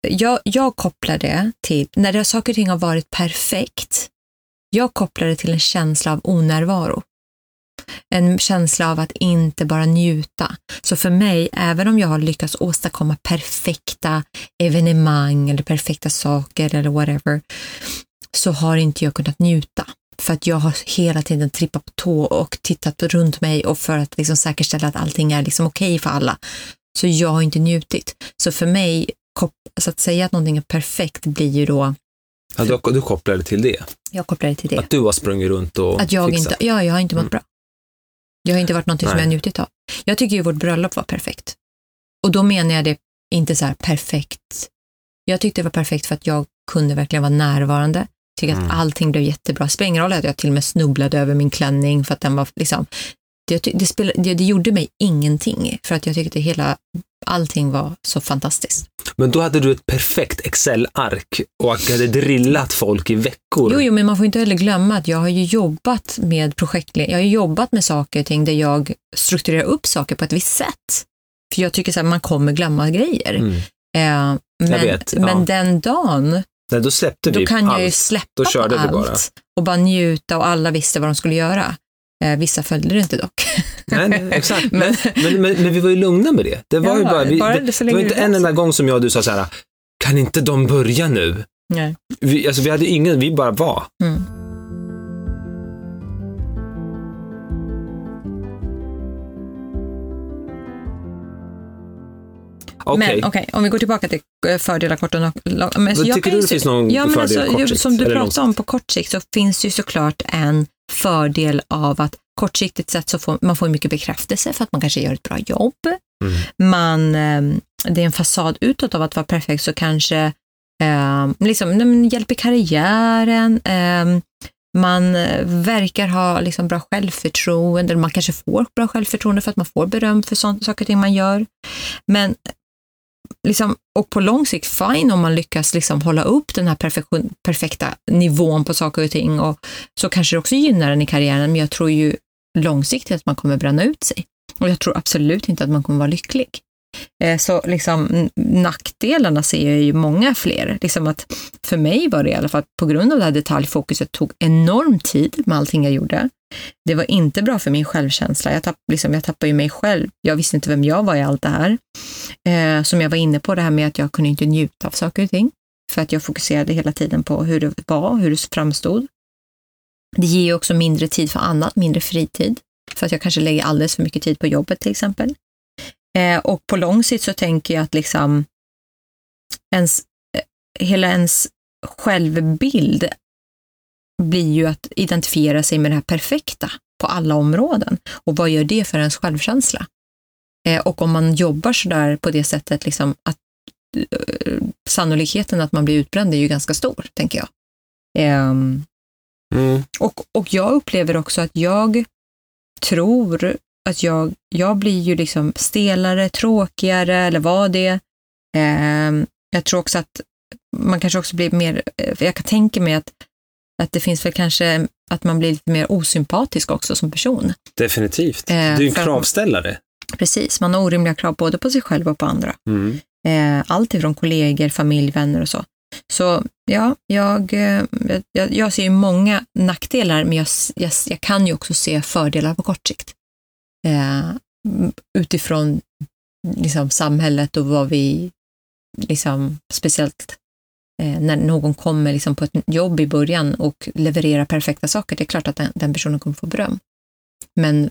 jag, jag kopplar det till, när det, saker och ting har varit perfekt, jag kopplar det till en känsla av onärvaro. En känsla av att inte bara njuta. Så för mig, även om jag har lyckats åstadkomma perfekta evenemang eller perfekta saker eller whatever, så har inte jag kunnat njuta. För att jag har hela tiden trippat på tå och tittat runt mig och för att liksom säkerställa att allting är liksom okej för alla. Så jag har inte njutit. Så för mig, så att säga att någonting är perfekt blir ju då, Ja, du, du kopplar det till det. jag kopplar det till det. Att du har sprungit runt och Att jag fixat. inte, ja, jag har inte mått Mm. bra. Jag har inte varit någonting som Nej. jag har njutit av. Jag tycker ju vårt bröllop var perfekt. Och då menar jag det inte så här perfekt. Jag tyckte det var perfekt för att jag kunde verkligen vara närvarande. Tycker Mm. att allting blev jättebra. Spelar ingen roll att jag till och med snubblade över min klänning för att den var liksom, det, ty- det, spelade, det, det gjorde mig ingenting för att jag tyckte hela, allting var så fantastiskt. Men då hade du ett perfekt Excel-ark och hade drillat folk i veckor. Jo, jo, men man får inte heller glömma att jag har ju jobbat med projektledning. Jag har ju jobbat med saker och ting där jag strukturerar upp saker på ett visst sätt. För jag tycker så här, man kommer glömma grejer. Mm. Eh, men, vet, ja. men den dagen, Nej, då släppte då vi kan jag ju allt. släppa Då körde på allt bara. och bara njuta och alla visste vad de skulle göra. Eh, vissa följde det inte dock. Nej, nej, exakt. Men, Men- men, men, vi var ju lugna med det. Det var ju Ja, bara, vi, bara det, det var inte en enda gång som jag och du sa så här, kan inte de börja nu? Nej. Vi, alltså, vi hade ingen, vi bara var. Mm. Okej. Men okej, om vi går tillbaka till eh, fördelar kort och lång-. Men jag tycker du det finns någon ja, men fördel alltså, kort sikt Som du pratade om på kort sikt så finns ju såklart en fördel av att kortsiktigt sett så får man får mycket bekräftelse för att man kanske gör ett bra jobb. Mm. Man, eh, det är en fasad utåt av att vara perfekt så kanske eh, liksom, nej, men hjälp i karriären, eh, man eh, verkar ha liksom bra självförtroende, eller man kanske får bra självförtroende för att man får beröm för sånt, saker och ting man gör. Men liksom, och på lång sikt, fine om man lyckas liksom hålla upp den här perfektion, perfekta nivån på saker och ting och så kanske det också gynnar en i karriären, men jag tror ju långsiktigt att man kommer bränna ut sig. Och jag tror absolut inte att man kommer vara lycklig. Eh, Så liksom nackdelarna ser jag ju många fler. Liksom att för mig var det i alla fall på grund av det här detaljfokuset tog enorm tid med allting jag gjorde. Det var inte bra för min självkänsla. Jag, tapp, liksom, jag tappade ju mig själv. Jag visste inte vem jag var i allt det här. Eh, som jag var inne på, det här med att jag kunde inte njuta av saker och ting. För att jag fokuserade hela tiden på hur det var, hur det framstod. Det ger ju också mindre tid för annat, mindre fritid. För att jag kanske lägger alldeles för mycket tid på jobbet till exempel. Eh, och på lång sikt så tänker jag att liksom ens, eh, hela ens självbild blir ju att identifiera sig med det här perfekta på alla områden. Och vad gör det för ens självkänsla? Eh, och om man jobbar sådär på det sättet, liksom att eh, sannolikheten att man blir utbränd är ju ganska stor, tänker jag. Ehm, Mm. och, och jag upplever också att jag tror att jag, jag blir ju liksom stelare, tråkigare eller vad det Ehm, Jag tror också att man kanske också blir mer, eh, jag kan tänka mig att, att det finns väl kanske att man blir lite mer osympatisk också som person. Definitivt. Eh, det är en kravställare. Precis, man har orimliga krav både på sig själv och på andra. Mm. Eh, allt ifrån kollegor, familj, vänner och så. Så ja, jag, eh, jag, jag ser ju många nackdelar, men jag, jag, jag kan ju också se fördelar på kort sikt. Eh, utifrån liksom, samhället och vad vi, liksom, speciellt eh, när någon kommer liksom, på ett jobb i början och levererar perfekta saker, det är klart att den, den personen kommer få beröm. Men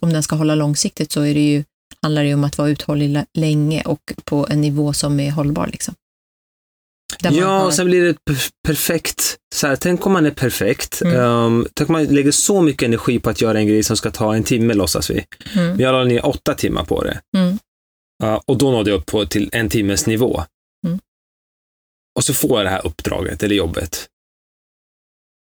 om den ska hålla långsiktigt så är det ju, handlar det ju om att vara uthållig lä- länge och på en nivå som är hållbar. Liksom. Ja, har- och sen blir det per- perfekt. Så här, tänk om man är perfekt. Mm. Um, tänk om man lägger så mycket energi på att göra en grej som ska ta en timme, låtsas vi. mm, jag la ner åtta timmar på det. mm, Ja, och då nådde jag upp på, till en timmes nivå. Mm. Och så får jag det här uppdraget, eller jobbet.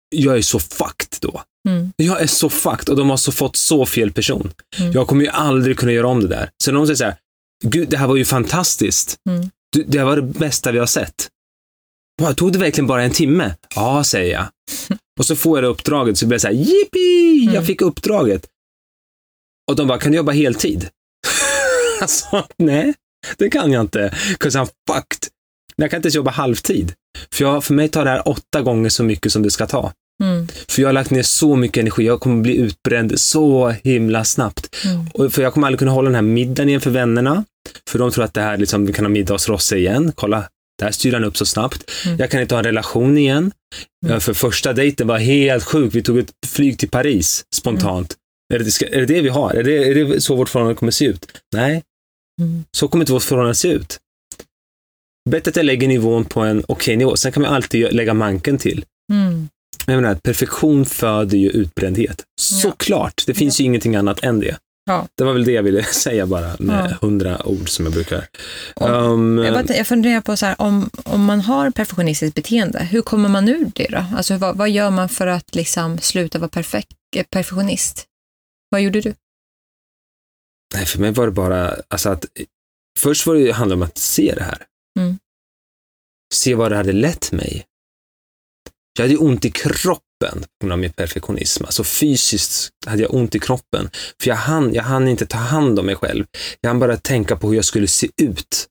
Jag är så fucked då. mm, Jag är så fucked och de har så fått så fel person. Mm. Jag kommer ju aldrig kunna göra om det där. Så de säger så här, gud, det här var ju fantastiskt. mm, Du, det här var det bästa vi har sett. Wow, tog det verkligen bara en timme? Ja, säger jag. Och så får jag det uppdraget, så blir jag så här, jippi, Mm. jag fick uppdraget. Och de bara, kan du jobba heltid? alltså, nej, det kan jag inte. 'Cause I'm fucked. Jag kan inte ens jobba halvtid. För, jag, för mig tar det här åtta gånger så mycket som det ska ta. mm, För jag har lagt ner så mycket energi, jag kommer bli utbränd så himla snabbt. mm, Och för jag kommer aldrig kunna hålla den här middagen igen för vännerna. För de tror att det här, liksom, vi kan ha middag hos Rosse igen. Kolla, där styr han upp så snabbt. Mm. Jag kan inte ha en relation igen. Mm. För första dejten var helt sjuk. Vi tog ett flyg till Paris spontant. Är, det, ska, är det det vi har? Är det, är det så vårt förhållande kommer se ut? Nej, mm, så kommer inte vårt förhållande se ut. Bättre att jag lägger nivån på en okej nivå. Sen kan man alltid lägga manken till. mm. Jag menar, perfektion föder ju utbrändhet. Såklart, det finns ju ingenting annat än det. Ja. Det var väl det jag ville säga bara med Ja. hundra ord som jag brukar. Um, Jag, bara, jag funderar på så här, om, om man har perfektionistiskt beteende, hur kommer man ur det då? Alltså, vad, vad gör man för att liksom sluta vara perfekt, eh, perfektionist? Vad gjorde du? nej, för mig var det bara, alltså att först var det handlade om att se det här. Mm. Se vad det hade lett mig. Jag hade ont i kroppen på grund av min perfektionism. Alltså fysiskt hade jag ont i kroppen. För jag hann, jag hann inte ta hand om mig själv. Jag hann bara tänka på hur jag skulle se ut.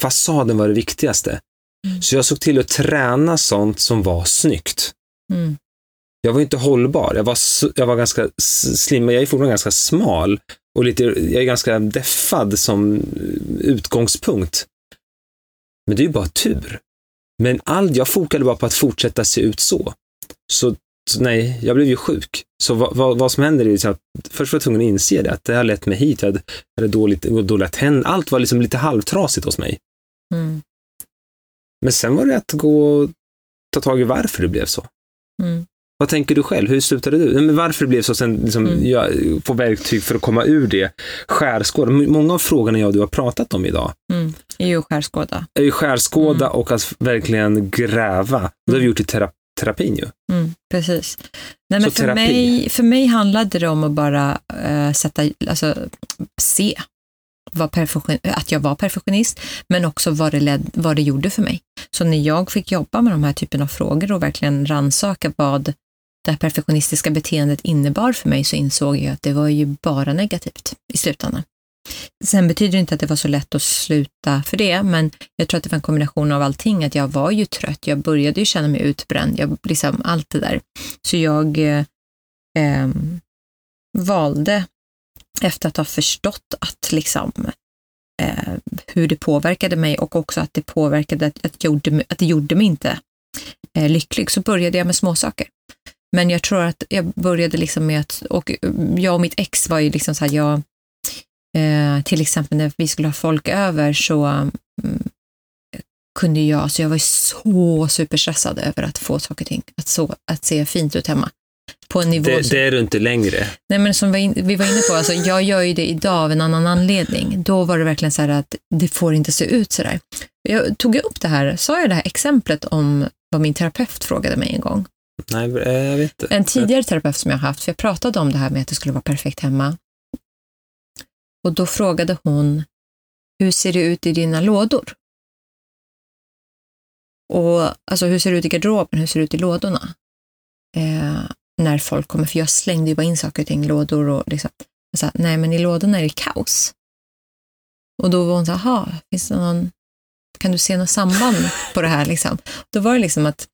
Fasaden var det viktigaste. Mm. Så jag såg till att träna sånt som var snyggt. Mm. Jag var inte hållbar. Jag var, jag var ganska s- slim, jag är fortfarande ganska smal och lite, jag är ganska deffad som utgångspunkt. Men det är ju bara tur. Men all, jag fokade bara på att fortsätta se ut så. Så så nej, jag blev ju sjuk. Så vad, vad, vad som händer är liksom att först var jag tvungen att inse det, att det har lett mig hit. Jag hade, jag hade dåligt, dåliga tänder. Allt var liksom lite halvtrasigt hos mig. Mm. Men sen var det att gå och ta tag i varför det blev så. Mm. Vad tänker du själv? Hur slutade du? Men varför blev så? Sen liksom, Mm. jag få verktyg för att komma ur det. Skärskåda. Många av frågorna jag och du har pratat om idag Mm. är ju skärskåda. är ju skärskåda Mm. och att verkligen gräva. Det har vi gjort i tera terapin ju. Mm, precis. Nej, men Så för, terapi. mig, för mig handlade det om att bara eh, sätta, alltså, se att jag var perfektionist, men också vad det, led, vad det gjorde för mig. Så när jag fick jobba med de här typen av frågor och verkligen rannsaka vad det här perfektionistiska beteendet innebar för mig så insåg jag att det var ju bara negativt i slutändan. Sen betyder det inte att det var så lätt att sluta för det, men jag tror att det var en kombination av allting, att jag var ju trött, jag började ju känna mig utbränd, jag, liksom allt det där. Så jag eh, ehm, valde, efter att ha förstått att liksom, eh, hur det påverkade mig och också att det påverkade, att, att, gjorde, att det gjorde mig inte eh, lycklig, så började jag med småsaker. Men jag tror att jag började liksom med att, och jag och mitt ex var ju liksom så här, jag, eh, till exempel när vi skulle ha folk över så mm, kunde jag, så jag var ju så superstressad över att få saker och ting, att, så, att se fint ut hemma. På en nivå Det, som, det är du inte längre. nej men som vi, in, vi var inne på, alltså, jag gör ju det idag av en annan anledning. Då var det verkligen så här att det får inte se ut så där. Jag tog upp det här, sa jag det här exemplet om vad min terapeut frågade mig en gång. Nej, eh, jag vet inte. En tidigare terapeut som jag har haft, för jag pratade om det här med att det skulle vara perfekt hemma. Och då frågade hon, hur ser det ut i dina lådor? Och alltså hur ser det ut i garderoben, hur ser det ut i lådorna? Eh, när folk kommer, för jag slängde ju bara in saker och ting, lådor och liksom. Jag sa, nej men i lådorna är det kaos. Och då var hon så här, "Jaha, finns det någon, kan du se något samband på det här liksom? Då var det liksom att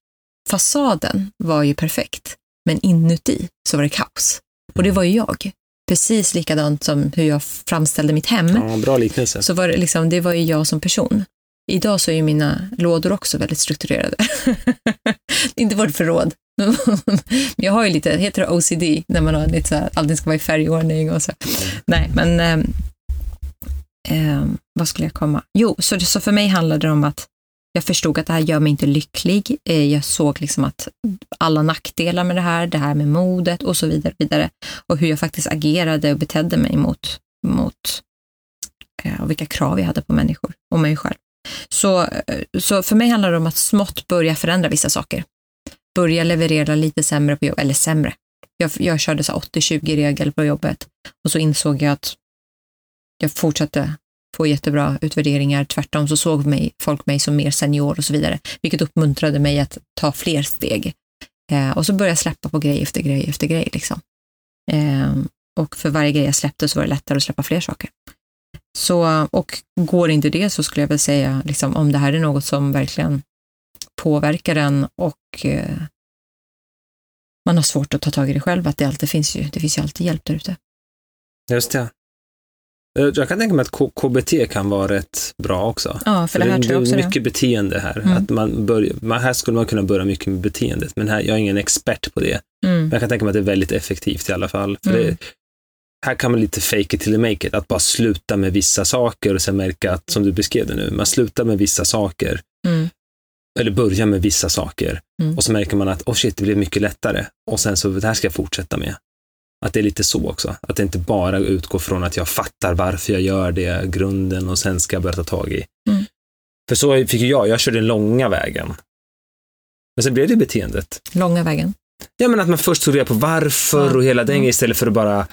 fasaden var ju perfekt, men inuti så var det kaos. Och det var ju jag. Precis likadant som hur jag framställde mitt hem, Ja, bra liknelse. så var det liksom, det var ju jag som person. Idag så är ju mina lådor också väldigt strukturerade. Inte vårt förråd. Jag har ju lite, heter det OCD, när man har lite så här, allting ska vara i färgordning och så. Nej, men ehm, ehm, vad skulle jag komma? Jo, så, så för mig handlade det om att jag förstod att det här gör mig inte lycklig. Eh, jag såg liksom att alla nackdelar med det här, det här med modet och så vidare, vidare. Och hur jag faktiskt agerade och betedde mig mot, mot eh, och vilka krav jag hade på människor och mig själv. Så, eh, så för mig handlar det om att smått börja förändra vissa saker. Börja leverera lite sämre på jobbet, eller sämre. Jag, jag körde 80-20-regel på jobbet och så insåg jag att jag fortsatte få jättebra utvärderingar. Tvärtom så såg mig, folk mig som mer senior och så vidare, vilket uppmuntrade mig att ta fler steg. Eh, och så började jag släppa på grej efter grej efter grej. Liksom. Eh, och för varje grej jag släppte så var det lättare att släppa fler saker. Så, och går inte det så skulle jag väl säga, liksom, om det här är något som verkligen påverkar en och eh, man har svårt att ta tag i det själv, att det alltid finns ju, det finns ju alltid hjälp där ute. Just det. Eh, Jag kan tänka mig att KBT kan vara rätt bra också. Ja, för det här det, tror jag också är det. mycket beteende här. Mm. Att man börjar, här skulle man kunna börja mycket med beteendet, men här, jag är ingen expert på det. Mm. Men jag kan tänka mig att det är väldigt effektivt i alla fall. För Mm. det, här kan man lite fake it till make it, att bara sluta med vissa saker och sen märka att, som du beskrev det nu, man slutar med vissa saker, Mm. eller börjar med vissa saker, Mm. och så märker man att, oh shit, det blev mycket lättare, och sen så, det här ska jag fortsätta med. Att det är lite så också, att det inte bara utgår från att jag fattar varför jag gör det, grunden, och sen ska jag börja ta tag i. Mm. För så fick ju jag, jag körde den långa vägen. Men sen blev det beteendet. Långa vägen. Ja, men att man först tog reda på varför Ja. och hela den Mm. istället för att bara,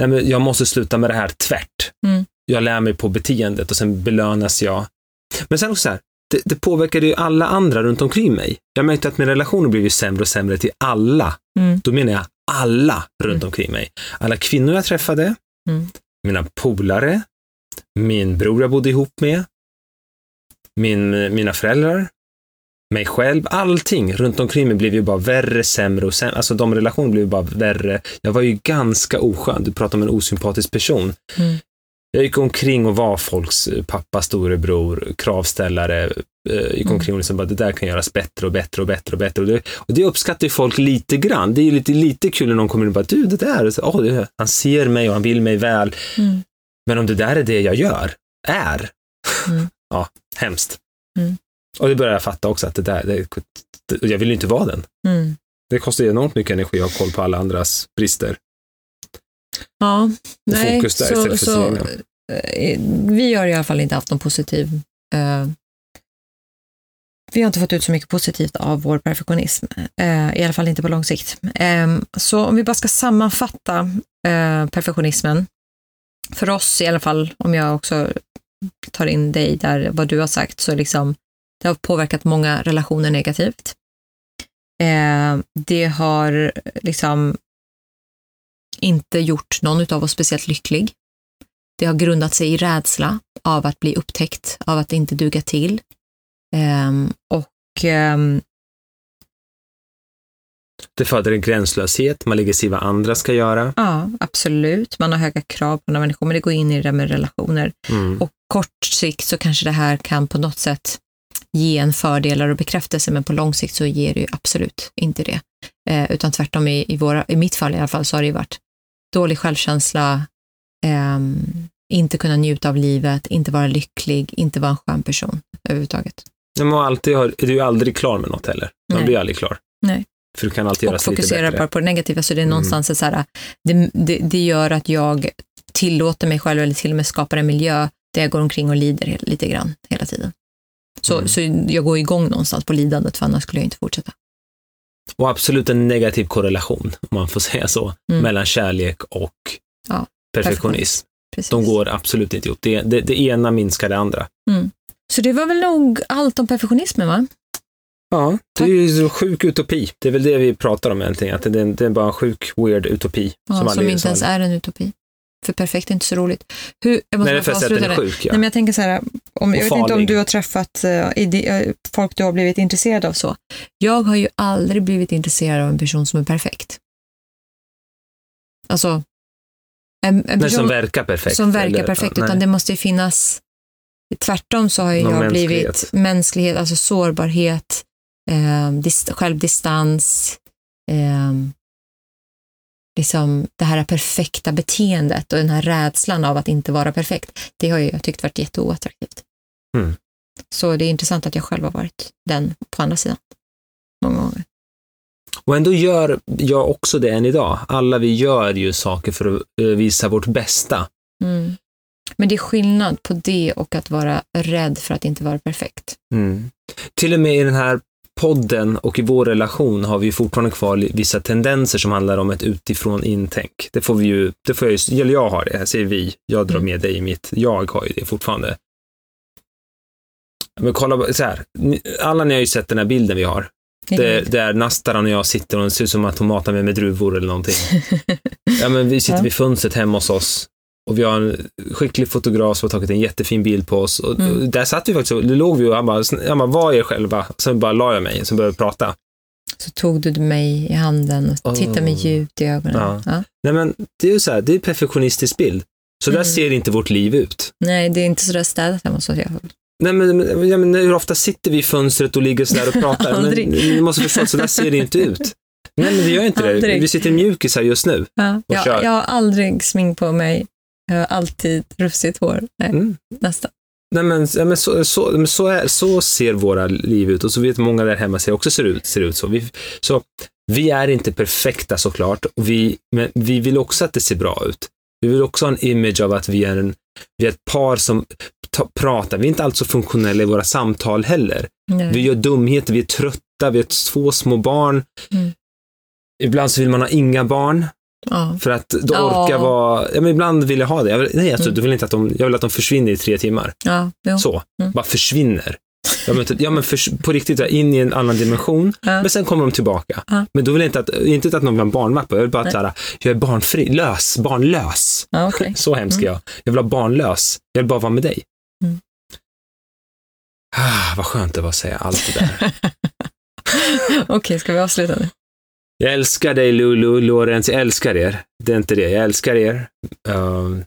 nej men jag måste sluta med det här tvärt. Mm. Jag lär mig på beteendet och sen belönas jag. Men sen också så här, det, det påverkade ju alla andra runt omkring mig. Jag märkte att min relationer blev ju sämre och sämre till alla. Mm. Då menar jag alla runt Mm. omkring mig. Alla kvinnor jag träffade, Mm. mina polare, min bror jag bodde ihop med, min, mina föräldrar, mig själv, allting runt omkring mig blev ju bara värre, sämre och sämre. Alltså de relationerna blev ju bara värre. Jag var ju ganska oskön. Du pratar om en osympatisk person. Mm. Jag gick omkring och var folks eh, pappa, storebror, kravställare. Eh, gick Mm. omkring och liksom bara, det där kan göras bättre och bättre och bättre och bättre. Och det, och det uppskattar ju folk lite grann. Det är ju lite, lite kul när någon kommer in och bara, du, det där, så, det, han ser mig och han vill mig väl. Mm. Men om det där är det jag gör, är, Mm. ja, hemskt. Mm. Och det börjar jag fatta också, att det där, det, det, jag vill ju inte vara den. Mm. Det kostar enormt mycket energi att ha koll på alla andras brister. Ja, nej, fokus där så, istället för så, sina eh, vi har i alla fall inte haft någon positiv eh, vi har inte fått ut så mycket positivt av vår perfektionism, eh, i alla fall inte på lång sikt. Eh, så om vi bara ska sammanfatta eh, perfektionismen, för oss i alla fall, om jag också tar in dig där, vad du har sagt, så liksom, det har påverkat många relationer negativt. Eh, det har liksom inte gjort någon av oss speciellt lycklig. Det har grundat sig i rädsla av att bli upptäckt, av att inte duga till. Ehm, och ehm, Det föder en gränslöshet, man lägger sig i vad andra ska göra. ja, absolut, man har höga krav på andra människor, men det går in i det där med relationer. Mm. Och kort sikt så kanske det här kan på något sätt ge en fördelar och bekräftelse, men på lång sikt så ger det ju absolut inte det. Eh, utan tvärtom, i, i, våra, i mitt fall i alla fall, så har det ju varit dålig självkänsla, ehm, inte kunna njuta av livet, inte vara lycklig, inte vara en skön person överhuvudtaget. Men man alltid du är aldrig klar med något heller. Man Nej. blir aldrig klar. Nej. För du kan alltid göra lite fokusera bättre. bara på det negativa, så det är Mm. någonstans så här, det, det, det gör att jag tillåter mig själv, eller till och med skapar en miljö där jag går omkring och lider lite grann hela tiden. Så, Mm. så jag går igång någonstans på lidandet, för annars skulle jag inte fortsätta. Och absolut en negativ korrelation, om man får säga så, Mm. mellan kärlek och Ja, perfektionism. Precis. De går absolut inte ihop. Det, det, det ena minskar det andra. Så det var väl nog allt om perfektionismen, va? Ja, det är ju så sjuk utopi. Det är väl det vi pratar om egentligen, att det är, det är bara en sjuk, weird utopi. Ja, som aldrig- inte ens är en utopi. För perfekt är inte så roligt. Hur, jag måste Nej, det är för att den är sjuk, ja. Nej, men jag tänker så här, om, jag vet inte om du har träffat eh, folk du har blivit intresserad av så. Jag har ju aldrig blivit intresserad av en person som är perfekt. Alltså, en, en person som verkar perfekt. som verkar eller- perfekt, nej. utan det måste ju finnas, tvärtom så har ju Någon jag mänsklighet. blivit mänsklighet, alltså sårbarhet, eh, dist, självdistans, eh, liksom det här perfekta beteendet och den här rädslan av att inte vara perfekt, det har jag tyckt varit jätteoattraktivt. Mm. Så det är intressant att jag själv har varit den på andra sidan. Många gånger. Och ändå gör jag också det än idag. Alla vi gör ju saker för att visa vårt bästa. Mm. Men det är skillnad på det och att vara rädd för att inte vara perfekt. Mm. Till och med i den här podden och i vår relation har vi fortfarande kvar vissa tendenser som handlar om ett utifrån intänk. Det får vi ju, det får jag ju, eller jag har det, jag säger vi, jag drar Mm. med dig i mitt, jag har ju det fortfarande. Men kolla, så här, alla ni har ju sett den här bilden vi har. Det, där Nastaran och jag sitter och det ser ut som att hon matar mig med druvor eller någonting. Ja, men vi sitter Ja. vid fönstret hemma hos oss och vi har en skicklig fotograf som har tagit en jättefin bild på oss. Och, Mm. och där satt vi faktiskt och det låg vi och han bara, "Sn- han bara, var er själva? Sen bara la jag mig, sen började vi prata. Så tog du mig i handen och tittade Oh. djupt i ögonen. Ja. Ja. Nej men, det är ju så här, det är en perfektionistisk bild. Så där Mm. ser inte vårt liv ut. Nej, det är inte så där städat hemma hos oss i alla fall. Nej men, ja, men hur ofta sitter vi i fönstret och ligger sådär och pratar? men, ni måste förstå, så där ser det inte ut. Nej men det gör inte det. Aldrig. Vi sitter i mjukisar just nu. Ja. Och Jag, kör. jag har aldrig smink på mig. Jag har alltid rufsigt hår. Nej, Mm. nästan. Nej, men, men, så, så, men så, är, så ser våra liv ut och så vet många där hemma ser också ser ut, ser ut så. Vi, så. Vi är inte perfekta såklart, och vi, men vi vill också att det ser bra ut. Vi vill också ha en image av att vi är, en, vi är ett par som ta, pratar. Vi är inte alltid så funktionella i våra samtal heller. Nej. Vi gör dumheter, vi är trötta, vi har två små barn. Mm. Ibland så vill man ha inga barn Ja. för att Ja. orkar vara... Ja, men ibland vill jag ha det. Jag vill, nej, alltså, Mm. du vill inte att de, jag vill att de försvinner i tre timmar. Ja, jo. Så, Mm. bara försvinner. Ja men, ja, men för, på riktigt, in i en annan dimension, Ja. men sen kommer de tillbaka. Ja. Men då vill jag inte att, inte att någon vill ha en barnvakt jag vill bara att såhär, jag är barnfri, lös, barnlös. Ja, okej. Så hemsk Mm. jag. Jag vill ha barnlös. Jag vill bara vara med dig. Mm. Ah, vad skönt det var att säga allt det där. Okej, ska vi avsluta nu? Jag älskar dig Lulu, Lorenz, jag älskar er. Det är inte det, jag älskar er. Um,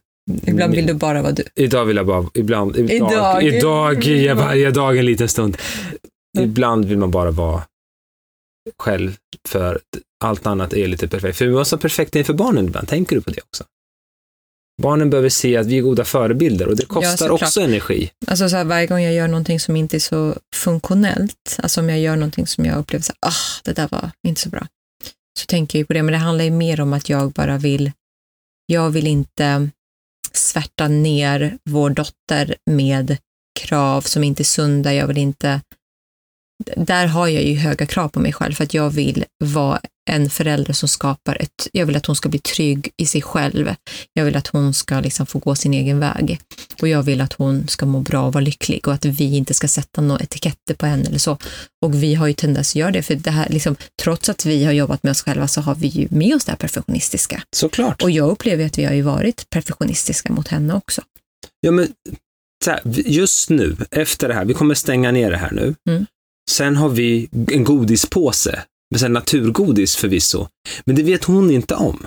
Ibland vill du bara vara du. Idag vill jag bara, ibland, idag, Idag. idag, idag varje dag en liten stund. Ibland vill man bara vara själv för allt annat är lite perfekt. För vi måste vara perfekta inför barnen ibland, tänker du på det också? Barnen behöver se att vi är goda förebilder och det kostar såklart. också energi. Alltså så här, varje gång jag gör någonting som inte är så funktionellt, alltså om jag gör någonting som jag upplever så här, ah, det där var inte så bra, så tänker jag ju på det, men det handlar ju mer om att jag bara vill, jag vill inte svärta ner vår dotter med krav som inte är sunda, jag vill inte, där har jag ju höga krav på mig själv för att jag vill vara en förälder som skapar ett, jag vill att hon ska bli trygg i sig själv. Jag vill att hon ska liksom få gå sin egen väg. Och jag vill att hon ska må bra och vara lycklig och att vi inte ska sätta några etiketter på henne eller så. Och vi har ju tendens att göra det, för det här, liksom, trots att vi har jobbat med oss själva så har vi ju med oss det här perfektionistiska. Såklart. Och jag upplever att vi har ju varit perfektionistiska mot henne också. Ja, men just nu, efter det här, vi kommer stänga ner det här nu. Mm. Sen har vi en godispåse, med så här naturgodis förvisso. Men det vet hon inte om.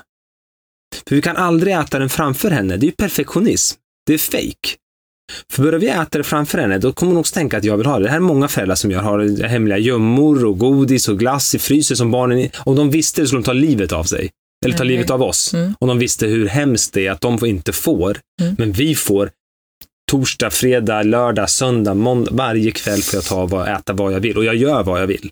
För vi kan aldrig äta den framför henne. Det är ju perfektionism. Det är fake. För börjar vi äta det framför henne, då kommer hon också tänka att jag vill ha det. Det här är många föräldrar som gör, har hemliga gömmor och godis och glass i frysen som barnen... Om de visste det skulle de ta livet av sig. Eller ta Mm. livet av oss. Mm. Om de visste hur hemskt det är att de inte får. Mm. Men vi får torsdag, fredag, lördag, söndag, måndag. Varje kväll får jag ta och äta vad jag vill. Och jag gör vad jag vill.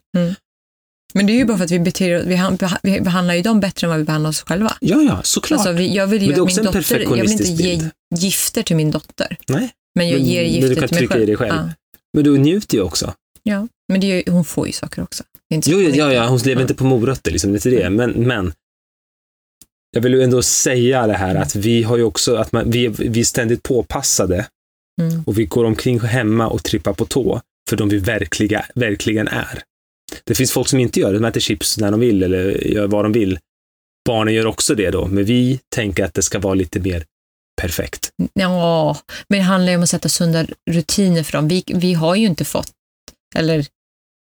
Men det är ju bara för att vi, beter, vi, han- vi behandlar ju dem bättre än vad vi behandlar oss själva. Ja, ja, såklart. Alltså, vi, jag vill ju Men det är också min en dotter, jag vill inte ge bild. gifter till min dotter. Nej, Men jag Men ger gifter du kan till mig trycka själv. i dig själv. Ja, men du njuter ju också. ja. men det gör, hon får ju saker också. Är Jo, ja, ja, hon lever Ja. inte på morötter, liksom, det är det. Men, men jag vill ju ändå säga det här att vi har ju också, att man, vi, är- vi är ständigt påpassade Mm. och vi går omkring hemma och trippar på tå för de vi verkliga, verkligen är. Det finns folk som inte gör det, de äter chips när de vill eller gör vad de vill. Barnen gör också det då, men vi tänker att det ska vara lite mer perfekt. Ja, men det handlar ju om att sätta sunda rutiner för dem. Vi, vi har ju inte fått, eller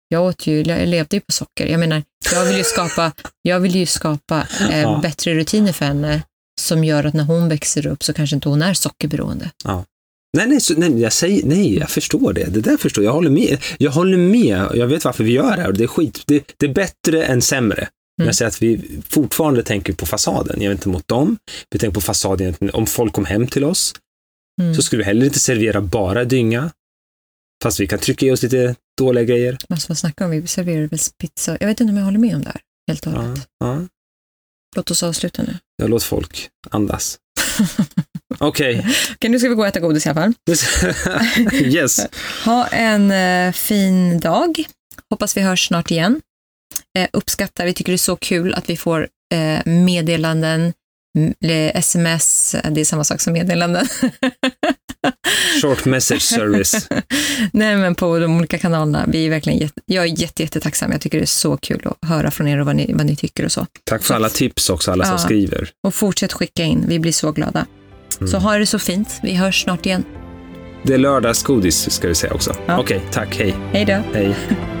jag åt ju, jag levde ju på socker. Jag menar, jag vill ju skapa, jag vill ju skapa eh, Ja. bättre rutiner för henne som gör att när hon växer upp så kanske inte hon är sockerberoende. Nej, nej, så, nej, jag säger, nej, jag förstår det. Det där förstår jag. Jag håller med. Jag håller med. Jag vet varför vi gör det här det är skit. Det, det är bättre än sämre. Men Mm. Jag säger att vi fortfarande tänker på fasaden. Jag vet inte mot dem. Vi tänker på fasaden om folk kom hem till oss Mm. så skulle vi heller inte servera bara dynga. Fast vi kan trycka i oss lite dåliga grejer. Alltså, vad snackar om? Vi serverar väl pizza? Jag vet inte om jag håller med om det här helt och Ja, hållet. ja. Låt oss avsluta nu. Jag låt folk andas. Okej. Okej, nu ska vi gå och äta godis i alla fall. yes. Ha en eh, fin dag. Hoppas vi hörs snart igen. Eh, uppskattar, vi tycker det är så kul att vi får eh, meddelanden, sms, eh, det är samma sak som meddelanden. Short message service. Nej, men på de olika kanalerna. Vi är verkligen jätte, jag är jätte, jättetacksam. Jag tycker det är så kul att höra från er och vad ni, vad ni tycker och så. Tack för alla tips också, alla som Ja. skriver. Och fortsätt skicka in, vi blir så glada. Mm. Så ha det så fint. Vi hörs snart igen. Det är lördagsgodis ska vi säga också. Ja. Okej, tack. Hej. Hej då. Hej.